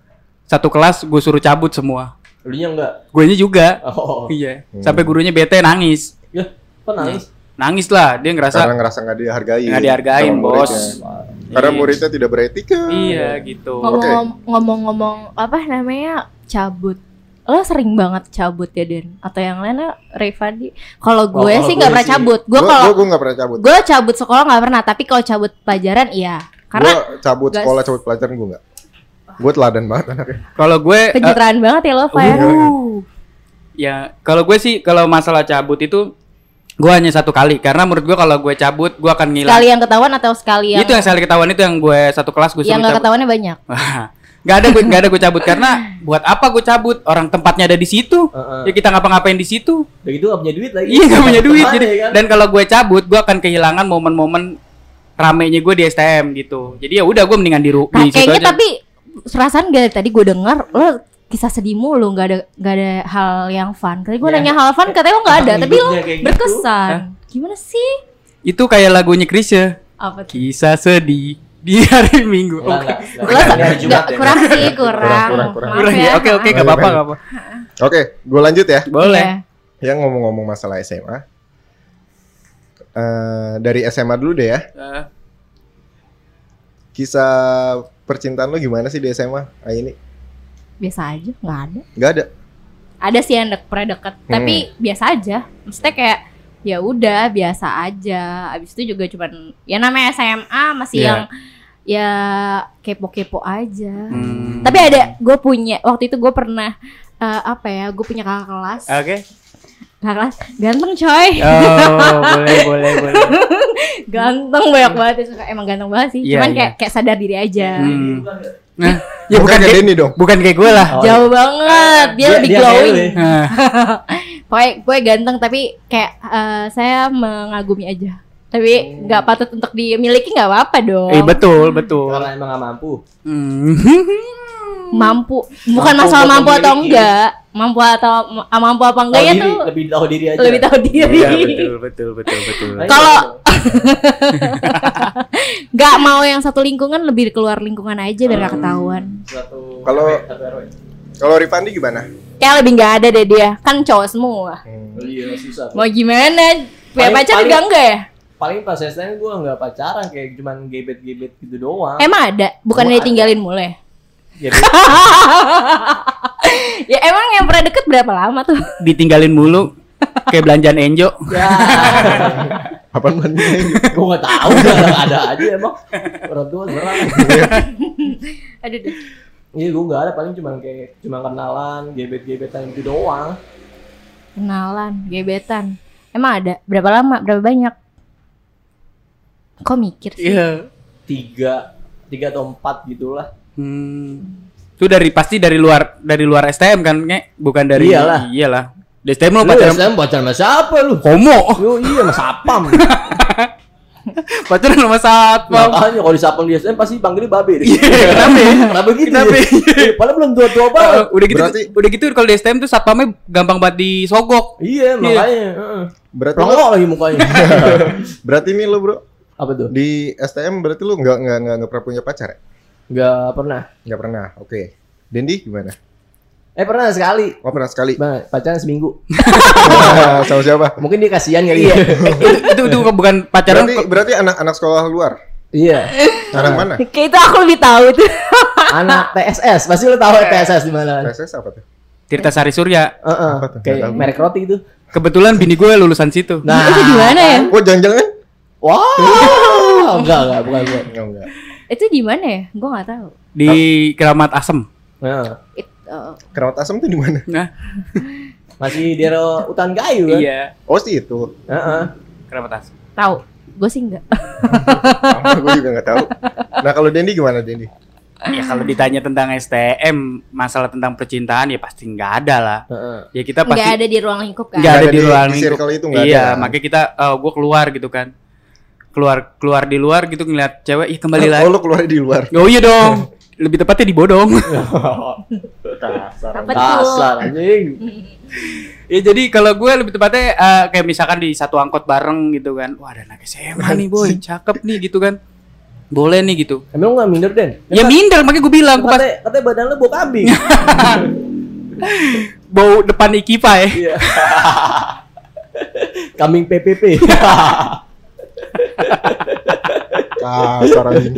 S1: satu kelas gue suruh cabut semua.
S3: Lu nya enggak?
S1: Gue juga.
S3: Oh.
S1: Iya. Sampai gurunya bete nangis.
S3: Ya, kok nangis?
S1: Nangis lah, dia ngerasa
S2: Karena ngerasa nggak dihargai.
S1: nggak dihargain, bos.
S2: muridnya. Karena
S1: Iya.
S2: muridnya tidak beretika.
S1: Iya gitu.
S4: Ngomong- Ngomong-ngomong apa namanya cabut. Lo sering banget cabut ya Den? Atau yang lainnya Revandi? Kalau gue
S3: kalau
S4: sih
S3: gue
S4: nggak pernah
S3: sih-
S4: cabut. Gue kalau
S2: gua nggak pernah cabut.
S4: gue cabut sekolah nggak pernah. Tapi kalau cabut pelajaran iya. Karena
S2: Gua cabut
S4: gas-
S2: sekolah, cabut pelajaran gua nggak. Gue teladan banget anaknya.
S1: Kalau gue eh,
S4: pencitraan banget ya lo, Pak ya.
S2: Uh.
S1: ya kalau gue sih kalau masalah cabut itu gue hanya satu kali karena menurut gue kalau gue cabut gue akan ngilang.
S4: Sekali yang ketahuan atau sekali yang
S1: Itu yang sekali ketahuan itu yang gue satu kelas gue
S4: yang nggak ketahuannya banyak.
S1: Gak ada gue gak ada gue cabut karena buat apa gue cabut orang tempatnya ada di situ
S3: Heeh.
S1: ya kita ngapa-ngapain di situ
S3: Udah gitu gak punya duit lagi.
S1: iya gak punya duit jadi
S3: ya kan?
S1: dan kalau gue cabut gue akan kehilangan momen-momen ramenya gue di STM gitu jadi ya udah gue mendingan di, ru-
S4: Nah,
S1: di situ
S4: kayaknya
S1: aja.
S4: tapi perasaan gak tadi gue dengar lo kisah sedih mulu nggak ada nggak ada hal yang fun. Tadi gue
S3: Ya.
S4: nanya hal fun katanya lo nggak ada, tapi lo
S3: gitu.
S4: berkesan. Gimana sih?
S1: itu kayak lagunya Krisya
S4: Apa tuh?
S1: kisah sedih di hari Minggu
S3: Enggak,
S1: Oke.
S3: enggak,
S4: Lo
S3: enggak. Ini hari Jumat
S4: nggak-
S3: ya.
S4: kurang sih kurang.
S2: Kurang, kurang, kurang.
S1: Kurang ya?
S4: ya.
S1: Oke oke nggak
S2: Boleh,
S1: apa-apa
S2: boleh.
S1: nggak apa.
S2: Oke, gue lanjut ya.
S1: Boleh.
S2: Yang ngomong-ngomong masalah SMA. eh, dari SMA dulu deh ya.
S1: Eh,
S2: Kisah percintaan lu gimana sih di SMA? Ah ini
S4: Biasa aja, nggak ada.
S2: nggak ada.
S4: Ada sih yang dek, pernah deket,
S2: Hmm.
S4: tapi biasa aja. Maksudnya kayak ya udah biasa aja. Abis itu juga cuman ya namanya SMA masih
S1: Iya.
S4: yang ya kepo-kepo aja.
S1: hmm.
S4: Tapi ada gue punya waktu itu gue pernah eh, apa ya? Gue punya kakak kelas.
S1: Oke.
S4: Kakak kelas ganteng coy.
S1: Oh, boleh boleh boleh.
S4: ganteng banyak banget ya, suka emang ganteng banget sih.
S1: Iya,
S4: Cuman
S1: iya.
S4: kayak kayak sadar diri aja.
S1: Hmm. Nah, ya bukan
S2: kayak Denny dong.
S1: bukan kayak gue lah.
S3: Oh,
S4: Jauh banget. Dia, lebih
S3: kayak
S4: glowing.
S3: ya.
S4: Pokoknya gue ganteng tapi kayak eh, saya mengagumi aja. Tapi nggak patut untuk dimiliki nggak apa-apa dong.
S1: eh betul betul.
S3: Karena emang gak mampu.
S1: Hmm.
S4: Mampu, bukan
S3: Mampu
S4: masalah mampu atau enggak. Mampu atau ma- mampu apa enggak
S3: Tahu
S4: ya
S3: diri,
S4: tuh
S3: lebih tahu diri aja.
S4: lebih tahu diri.
S1: Iya betul betul betul betul.
S4: Kalau-
S3: itu.
S4: Gak mau yang satu lingkungan lebih keluar lingkungan aja biar gak ketahuan.
S2: Kalau-. Kalau Rifandi gimana?
S4: Kayak lebih nggak ada deh dia, kan cowok semua.
S2: Hmm.
S3: Oh iya susah.
S4: Mau gimana? Punya pacar juga enggak ya?
S3: Paling pas STM gue nggak pacaran kayak cuman gebet-gebet gitu doang.
S4: Emang ada? Bukan
S3: Emang
S4: ditinggalin mulu ya?
S3: Ya,
S4: ya emang yang pernah deket berapa lama tuh?
S1: Ditinggalin mulu kayak belanjaan Enjo.
S3: ya.
S2: Apaan man?
S3: gue nggak tahu ada, ada aja emang orang tua serang.
S4: Aduh deh.
S3: Iya gue nggak ada paling cuman kayak cuma kenalan gebet-gebetan itu doang.
S4: Kenalan, gebetan. Emang ada? Berapa lama? Berapa banyak? Kok mikir sih?
S1: Iya.
S3: Tiga tiga atau empat gitulah.
S1: Hmm. Itu dari pasti dari luar dari luar STM kan, Nge? Bukan dari
S3: Iyalah.
S1: Iyalah. Di STM lo
S3: Lu
S1: pacaran
S3: STM pacaran sama siapa lu?
S1: homo.
S3: Yo iya sama sapam.
S1: pacaran sama satpam.
S3: Makanya kalau di sapam di STM pasti panggilnya babe deh.
S1: kenapa ya?
S3: Kenapa gitu?
S1: Kenapa
S3: ya?
S1: ya?
S3: Padahal belum tua-tua banget.
S1: Uh, udah gitu
S2: Berarti-
S1: udah gitu kalau di STM tuh satpamnya gampang banget disogok.
S3: Iya makanya. heeh.
S2: Berarti
S3: Pelongok lagi mukanya.
S2: berarti nih lu bro
S3: Apa tuh?
S2: di STM berarti lu nggak nggak nggak nggak pernah punya pacar ya?
S3: Gak pernah.
S2: Nggak pernah. Oke. Dendi gimana?
S3: Eh pernah sekali.
S2: Oh pernah sekali.
S3: Bang, pacaran seminggu.
S2: Sama siapa?
S3: Mungkin dia kasihan kali ya.
S1: itu, itu itu bukan pacaran
S2: Berarti berarti anak-anak sekolah luar.
S3: iya.
S2: Anak mana?
S4: Kayak itu aku lebih tahu tuh.
S3: Anak TSS. Pasti lu tahu ya TSS di mana?
S2: TSS apa tuh?
S1: Tirta Sari Surya.
S3: Heeh.
S2: Apa tuh? Nggak
S3: Kayak merek roti gitu.
S1: Kebetulan bini gue lulusan situ.
S3: Nah,
S4: itu di mana ya?
S2: Oh jangan-jangan?
S3: Wow, enggak enggak bukan bukan.
S2: Enggak enggak.
S4: Itu di mana ya? Gue nggak tahu.
S1: Di Keramat Asem.
S3: Nah,
S4: It, eh,
S2: Kerawat asam tuh di mana?
S1: Nah,
S3: Masih di daerah hutan kayu kan?
S1: Iya.
S2: Oh sih itu.
S3: Heeh.
S1: Kenapa tas?
S4: Tahu. Gue sih enggak.
S2: gue juga nggak tahu. Nah kalau Dendi gimana Dendi?
S1: Ya kalau ditanya tentang STM, masalah tentang percintaan ya pasti nggak ada lah.
S3: Heeh.
S1: Ya kita pasti
S4: Enggak ada di ruang lingkup kan.
S1: Nggak ada di ruang
S2: di
S1: lingkup.
S2: circle itu nggak
S1: iya,
S2: ada.
S1: makanya kita gue keluar gitu kan. Keluar keluar di luar gitu ngeliat cewek, ih kembali lagi.
S2: Oh lu keluar di luar.
S1: Oh iya dong. Lebih tepatnya di bodong.
S3: Dasar. Dasar anjing.
S1: ya jadi kalau gue lebih tepatnya eh, kayak misalkan di satu angkot bareng gitu kan. Wah, ada anak SMA nih, boy. Cakep nih gitu kan. Boleh nih gitu.
S3: Emang nggak minder Den?
S1: Ya minder makanya gue bilang gue pas
S3: Katanya, badan lu bau kambing.
S1: bau depan Ikipa ya.
S3: Iya. kambing PPP.
S2: Kasar anjing.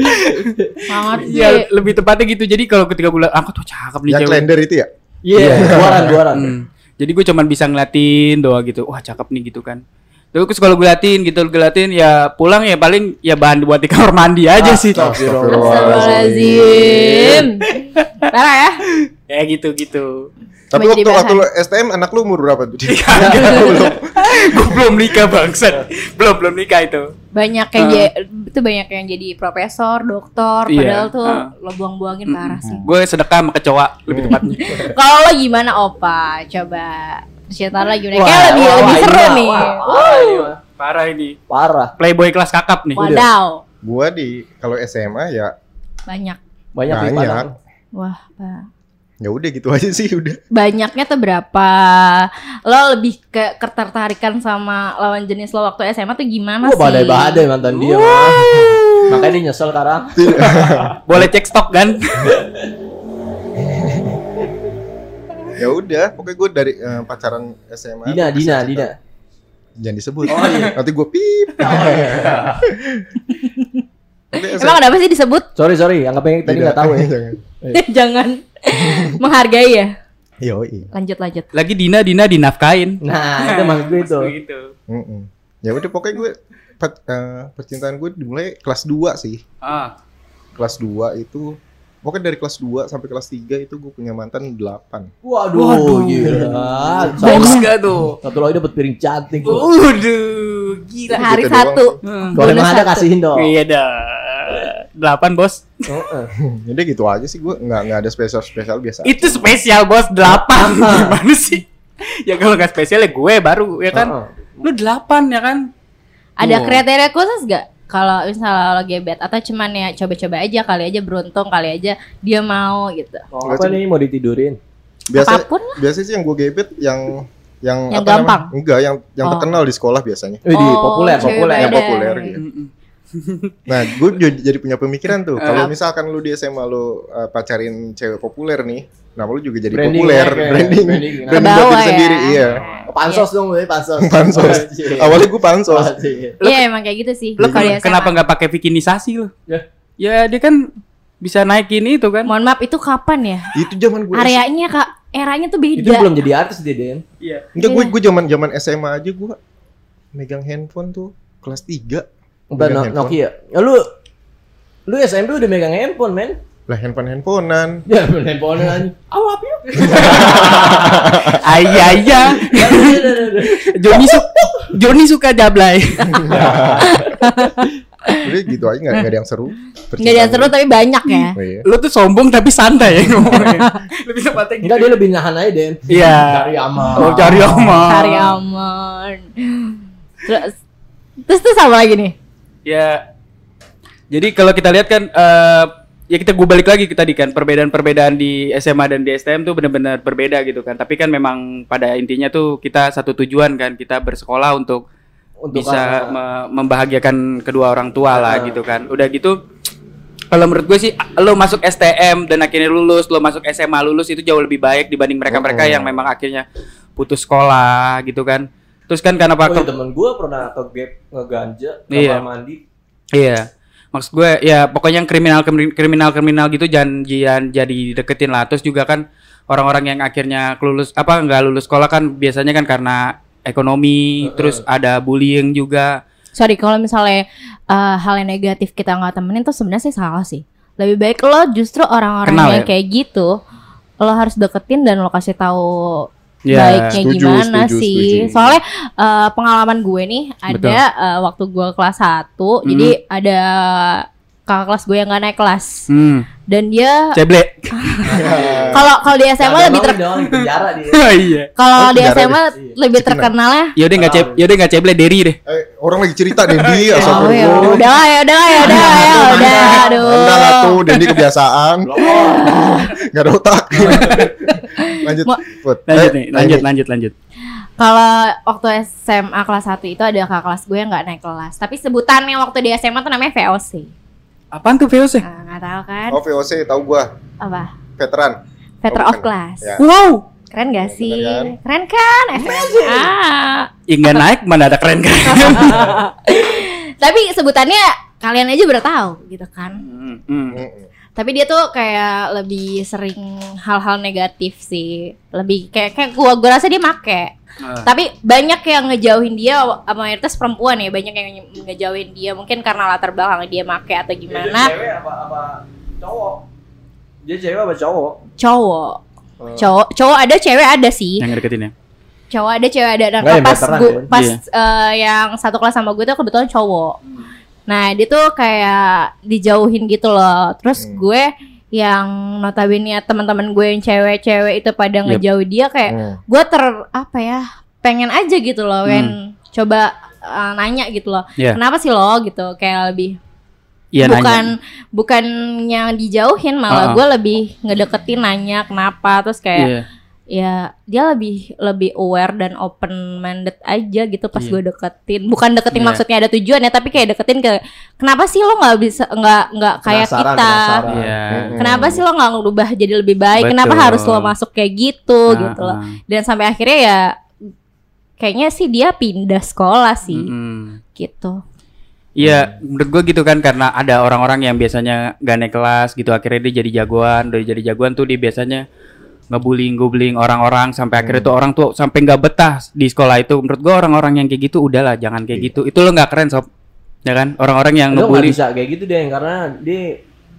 S4: Banget sih.
S1: Iya, lebih tepatnya gitu. Jadi kalau ketika gue liat angkot tuh cakep nih
S2: Yang
S1: cewek.
S2: klender itu ya?
S3: Iya, guaran guaran.
S1: Hmm. Jadi gue cuman bisa ngeliatin doang gitu. Wah cakep nih gitu kan. Terus kalau gue liatin gitu, gue liatin ya pulang ya paling ya bahan buat di kamar mandi aja sih.
S4: Astagfirullahaladzim. Parah ya.
S1: Ya gitu gitu.
S2: Tapi waktu waktu
S4: bahan.
S2: lu STM anak lu umur berapa tuh?
S1: belum. gue belum nikah bangsat. Belum belum nikah itu.
S4: Banyak yang ja- itu banyak yang jadi profesor, dokter,
S1: Iya.
S4: padahal tuh
S1: Ah.
S4: lo buang-buangin parah sih.
S1: Gue sedekah sama kecoa lebih tepatnya.
S4: Kalau lo gimana Opa? Coba cerita lagi?
S3: Wah,
S4: Kayak lebih
S3: wah,
S4: lebih
S3: wah,
S4: seru
S3: mah,
S4: nih.
S3: wah,
S4: Uh,
S3: parah ini mah.
S1: Parah ini.
S3: Parah.
S1: Playboy kelas kakap nih.
S4: Wadaw.
S2: Gua di kalau SMA ya
S4: Banyak.
S3: Banyak nih
S2: banyak.
S4: Wah, Pak.
S2: Ya udah gitu aja sih udah.
S4: Banyaknya tuh berapa? Lo lebih ke ketertarikan sama lawan jenis lo waktu SMA tuh gimana
S3: Wah,
S4: sih?
S3: badai-badai mantan dia mah. Makanya dia nyesel sekarang.
S1: Boleh cek stok kan?
S2: Ya udah, pokoknya gue dari eh, pacaran SMA.
S3: Dina, Dina,
S2: bisa
S3: Dina.
S2: Jangan disebut.
S3: Oh, iya.
S2: Nanti gue pip. Oke,
S4: Emang kenapa sih disebut?
S3: Sorry, sorry. Anggapnya tadi nggak tahu ya.
S2: Jangan.
S4: Jangan menghargai ya.
S2: Yoi.
S4: Lanjut lanjut.
S1: Lagi Dina Dina dinafkain.
S3: Nah, itu maksud gue itu.
S1: Gitu.
S2: Mm-mm. Ya udah pokoknya gue pe- eh, percintaan gue dimulai kelas 2 sih.
S1: Ah.
S2: Kelas 2 itu pokoknya dari kelas 2 sampai kelas 3 itu gue punya mantan 8.
S3: Waduh,
S1: Waduh.
S3: gila.
S1: Box gak tuh?
S3: satu lagi dapat piring cantik.
S1: Waduh, gila.
S4: Hari
S2: gitu
S4: satu.
S1: Hmm.
S3: Kalau
S4: bonus
S3: ada kasihin dong.
S1: Iya dah. Delapan bos.
S3: Heeh.
S2: Jadi gitu aja sih gue nggak nggak ada spesial spesial biasa.
S1: Itu spesial bos delapan. Gimana sih? Ya kalau nggak spesial ya gue baru ya kan.
S3: Heeh.
S1: Lu delapan ya kan?
S4: Ada
S1: Oh.
S4: kriteria khusus gak? Kalau misalnya lo gebet atau cuman ya coba-coba aja kali aja beruntung kali aja dia mau gitu.
S3: Oh, apa nih mau ditidurin?
S2: biasa
S4: Apa pun lah.
S2: biasa sih yang gue gebet yang yang,
S4: Yang
S2: apa
S4: gampang?
S2: namanya? Enggak, yang yang
S4: Oh.
S2: terkenal di sekolah biasanya.
S3: Wih, di
S4: Oh,
S3: populer, populer.
S2: Yang populer gitu.
S1: Mm-mm.
S2: Nah, gue jadi, jadi punya pemikiran tuh. Kalau
S1: Ah.
S2: misalkan lu di SMA lu uh, pacarin cewek populer nih, nah lu juga jadi
S3: Branding
S2: populer,
S3: ya, kayak
S2: branding,
S3: branding,
S2: branding,
S3: nah.
S2: buat
S4: Kebawa
S2: diri
S4: ya.
S2: sendiri, iya.
S3: Pansos dong, gue pansos.
S2: Pansos.
S3: Anjir.
S2: Awalnya gue pansos.
S3: Anjir.
S4: Iya emang kayak gitu sih.
S1: Lu kenapa nggak pakai bikinisasi lu?
S3: Ya.
S1: Ya dia kan bisa naikin itu kan.
S4: Mohon maaf itu kapan ya?
S2: Itu zaman gue
S4: Areanya kak, eranya tuh
S3: Itu
S4: beda.
S3: belum jadi artis dia, Den.
S1: Iya.
S2: Enggak, gue
S4: Iya.
S2: gue zaman zaman SMA aja gue megang handphone tuh kelas 3.
S3: Udah
S2: Megang
S3: no-
S2: handphone.
S3: Nokia. Ya, lu lu SMP udah megang handphone, men.
S2: Lah handphone-handphonean.
S3: Ya, handphone aja. Awap yuk.
S1: Ayah ayah. Joni su Joni suka jablay.
S2: Udah gitu aja nggak nggak ada yang seru.
S4: Nggak ada yang seru tapi banyak ya.
S2: Oh, iya.
S1: Lu tuh sombong tapi santai ya ngomongnya. Lebih tepatnya gitu.
S3: Enggak dia lebih nahan aja, Den.
S1: Iya.
S3: Cari aman.
S1: Oh cari aman.
S4: Cari aman. Terus terus tuh sama lagi nih.
S1: Ya. Jadi kalau kita lihat kan eh ya kita gue balik lagi ke tadi kan perbedaan-perbedaan di SMA dan di STM tuh benar-benar berbeda gitu kan. Tapi kan memang pada intinya tuh kita satu tujuan kan kita bersekolah untuk,
S3: Untuk
S1: bisa me- membahagiakan kedua orang tua lah
S3: Ah.
S1: gitu kan. Udah gitu kalau menurut gue sih lo masuk STM dan akhirnya lulus, lo masuk SMA lulus itu jauh lebih baik dibanding mereka-mereka
S2: Oh.
S1: yang memang akhirnya putus sekolah gitu kan. Terus kan karena
S3: Oh, iya,
S1: faktor
S3: temen gue pernah ke gap ngeganja
S1: Iya.
S3: mandi.
S1: Iya. Maksud gue ya pokoknya yang kriminal kriminal kriminal gitu jangan jangan jadi deketin lah. Terus juga kan orang-orang yang akhirnya lulus apa nggak lulus sekolah kan biasanya kan karena ekonomi, terus ada bullying juga.
S4: Sorry kalau misalnya eh, hal yang negatif kita nggak temenin tuh sebenarnya sih salah sih. Lebih baik lo justru orang-orang yang
S1: ya?
S4: kayak gitu lo harus deketin dan lo kasih tahu
S1: Ya,
S4: baiknya
S2: setuju,
S4: gimana
S2: setuju,
S4: sih.
S2: setuju.
S4: Soalnya eh, pengalaman gue nih ada eh, waktu gue kelas 1 jadi ada kakak kelas gue yang gak naik kelas
S1: Hmm.
S4: dan dia
S1: Ceble.
S4: kalau kalau di SMA lebih ter
S3: Jangan di penjara dia.
S1: iya.
S4: kalau
S2: Oh,
S4: di SMA lebih
S2: Cekina.
S4: terkenalnya
S1: Yaudah nggak ceb, yaudah nggak ceble Derry deh.
S2: Eh, orang lagi cerita Dendi
S4: Oh ya
S2: astagfirullah.
S4: udah lah ya udah lah ya udah ya udah aduh.
S2: Enggak lah tuh Dendi kebiasaan. Enggak ada otak. lanjut.
S1: Lanjut
S2: Eh,
S1: nih, lanjut, lanjut, lanjut.
S4: Kalau waktu SMA kelas 1 itu ada kakak kelas gue yang nggak naik kelas. Tapi sebutannya waktu di SMA tuh namanya VOC.
S1: Apaan tuh VOC?
S4: Nah, nggak tahu kan?
S2: Oh VOC tahu gua.
S4: Apa?
S2: Veteran.
S4: Veteran
S2: Oh,
S4: of class.
S2: Ya.
S1: Wow.
S4: Keren gak
S2: Ya,
S4: sih?
S2: bener kan?
S4: Keren kan? SMA.
S1: Ya nggak naik mana ada keren kan?
S4: Tapi sebutannya kalian aja udah tahu gitu kan.
S1: Hmm, hmm.
S4: Tapi dia tuh kayak lebih sering hal-hal negatif sih. Lebih kayak kayak gua gua rasa dia make.
S1: Ah.
S4: Tapi banyak yang ngejauhin dia mayoritas perempuan ya, banyak yang ngejauhin dia mungkin karena latar belakang dia make atau
S3: Dia
S4: gimana.
S3: cewek apa apa cowok? Dia cewek apa cowok?
S4: Cowok.
S3: Oh.
S4: Cowok, cowok ada, cewek ada sih.
S1: Yang deketin ya.
S4: Cowok ada, cewek ada. Nah,
S3: Nggak, yang
S4: pas
S3: kan?
S4: pas
S1: Iya.
S4: eh, yang satu kelas sama gue tuh kebetulan cowok. Nah, dia tuh kayak dijauhin gitu loh. Terus
S2: Hmm.
S4: gue yang notabene teman-teman gue yang cewek-cewek itu pada
S1: Yep.
S4: ngejauh dia kayak
S2: Hmm.
S4: gue ter apa ya pengen aja gitu loh
S1: Hmm.
S4: kan coba eh, nanya gitu loh
S1: Iya.
S4: kenapa sih lo gitu kayak lebih
S1: Iya
S4: bukan
S1: nanya.
S4: bukannya dijauhin malah
S1: Ah.
S4: gue lebih ngedeketin nanya kenapa terus kayak
S1: Iya.
S4: Ya dia lebih lebih aware dan open minded aja gitu pas
S1: Iya.
S4: gue deketin bukan deketin
S1: Iya.
S4: maksudnya ada tujuan ya tapi kayak deketin ke kenapa sih lo nggak bisa nggak nggak kayak
S3: Penasaran,
S4: kita
S3: penasaran.
S2: Mm-mm.
S4: kenapa sih lo nggak ngubah jadi lebih baik kenapa
S1: Betul.
S4: harus lo masuk kayak gitu
S1: Ah,
S4: gitu loh
S1: ah.
S4: dan sampai akhirnya ya kayaknya sih dia pindah sekolah sih
S1: Mm-mm.
S4: gitu
S1: Iya, menurut gue gitu kan karena ada orang-orang yang biasanya gak naik kelas gitu akhirnya dia jadi jagoan, udah jadi jagoan tuh dia biasanya ngebullying ngebullying orang-orang sampai akhirnya tuh orang tuh sampai nggak betah di sekolah itu. Menurut gue orang-orang yang kayak gitu udahlah jangan kayak gitu. Itu lo nggak keren sob, ya kan? Orang-orang yang
S3: Lu nggak
S1: ngebully.
S3: bisa kayak gitu deh karena dia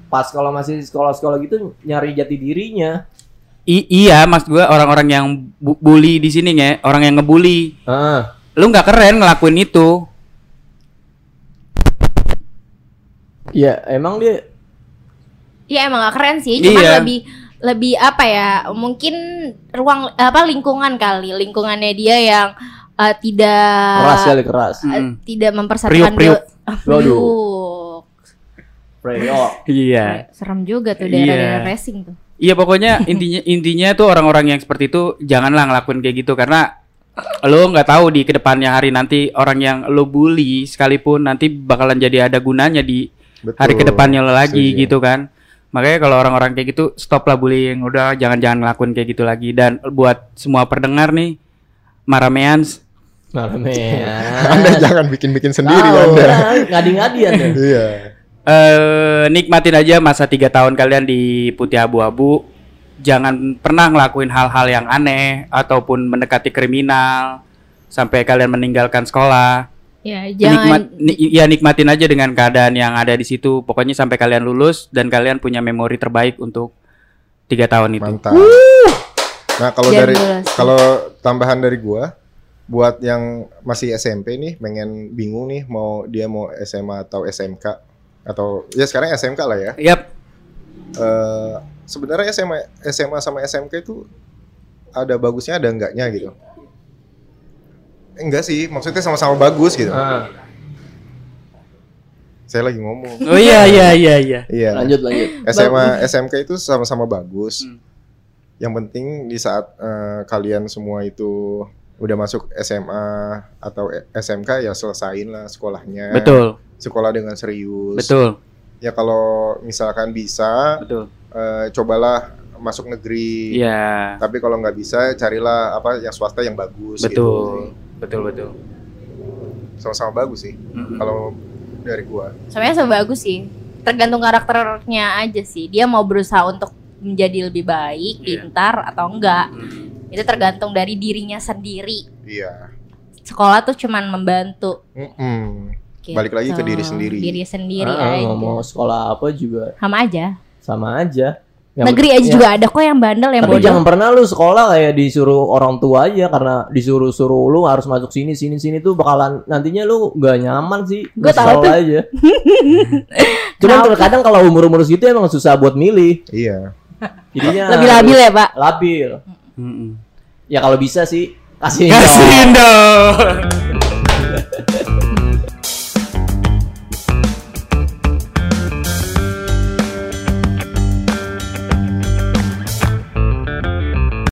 S3: pas kalau masih sekolah-sekolah gitu nyari jati dirinya.
S1: I- iya, mas gue orang-orang yang bu- bully di sini ya, orang yang ngebully.
S3: Ah,
S1: Lu nggak keren ngelakuin itu.
S3: iya emang dia
S4: Iya emang gak keren sih, cuman
S1: Iya.
S4: lebih lebih apa ya? Mungkin ruang apa lingkungan kali, lingkungannya dia yang eh, tidak
S3: keras kali keras.
S1: Mm.
S4: tidak mempersatukan
S3: Waduh.
S4: priuk.
S3: Preyok.
S1: Iya.
S4: Serem juga tuh daerah-daerah racing tuh.
S1: Iya pokoknya intinya intinya tuh orang-orang yang seperti itu janganlah ngelakuin kayak gitu karena lo nggak tahu di ke depannya hari nanti orang yang lo bully sekalipun nanti bakalan jadi ada gunanya di
S2: Betul.
S1: hari ke depannya lo lagi
S2: Setuju.
S1: gitu kan. Makanya kalau orang-orang kayak gitu stop lah bullying, udah jangan-jangan ngelakuin kayak gitu lagi dan buat semua pendengar nih Marameans
S3: Malamnya.
S2: Anda jangan bikin-bikin sendiri
S3: Tahu,
S2: Anda.
S3: Ngadi-ngadian ya.
S2: Iya.
S1: eh nikmatin aja masa tiga tahun kalian di putih abu-abu. Jangan pernah ngelakuin hal-hal yang aneh ataupun mendekati kriminal sampai kalian meninggalkan sekolah.
S4: Ya,
S1: Nikmat,
S4: jangan
S1: ni- ya nikmatin aja dengan keadaan yang ada di situ. Pokoknya sampai kalian lulus dan kalian punya memori terbaik untuk tiga tahun itu.
S2: Mantap. Nah, kalau dari kalau tambahan dari gua buat yang masih SMP nih pengen bingung nih mau dia mau SMA atau SMK atau ya sekarang SMK lah ya.
S1: Yap.
S2: Eh sebenarnya SMA SMA sama SMK itu ada bagusnya ada enggaknya gitu. Enggak sih, maksudnya sama-sama bagus gitu.
S3: Ah,
S2: Saya lagi ngomong.
S1: Oh iya iya iya iya.
S2: Iya.
S3: lanjut lanjut.
S2: SMA SMK itu sama-sama bagus.
S1: Hmm.
S2: Yang penting di saat eh, kalian semua itu udah masuk SMA atau SMK ya selesain lah sekolahnya.
S1: Betul,
S2: Sekolah dengan serius.
S1: betul,
S2: Ya kalau misalkan bisa,
S1: betul.
S2: eh, cobalah masuk negeri.
S1: Iya.
S2: Tapi kalau nggak bisa, carilah apa yang swasta yang bagus.
S1: Betul.
S2: Gitu.
S1: Betul betul.
S2: Sama-sama bagus sih.
S1: Mm-mm.
S2: Kalau dari gua.
S4: sebenarnya sebagus sih. Tergantung karakternya aja sih. Dia mau berusaha untuk menjadi lebih baik,
S1: Iya.
S4: pintar atau enggak.
S1: Mm.
S4: Itu tergantung dari dirinya sendiri.
S2: Iya.
S4: Sekolah tuh cuman membantu.
S2: Mm-mm.
S4: gitu.
S2: Balik lagi ke diri sendiri.
S4: Diri sendiri
S3: Ah,
S4: aja.
S3: mau sekolah apa juga
S4: Sama aja.
S3: sama aja. Yang-
S4: Negeri aja
S3: ya.
S4: juga ada kok yang bandel yang
S3: Tapi
S4: bodoh.
S3: jangan pernah lu sekolah kayak disuruh orang tua aja karena disuruh-suruh lu harus masuk sini sini sini tuh bakalan nantinya lu gak nyaman sih.
S4: Gua tahu tuh.
S3: aja. Cuman terkadang kalau umur-umur segitu emang susah buat milih.
S2: Iya.
S3: Jadinya
S4: Lebih labil ya, Pak.
S3: Labil.
S1: Mm-mm.
S3: Ya kalau bisa sih kasih
S1: Kasihin dong.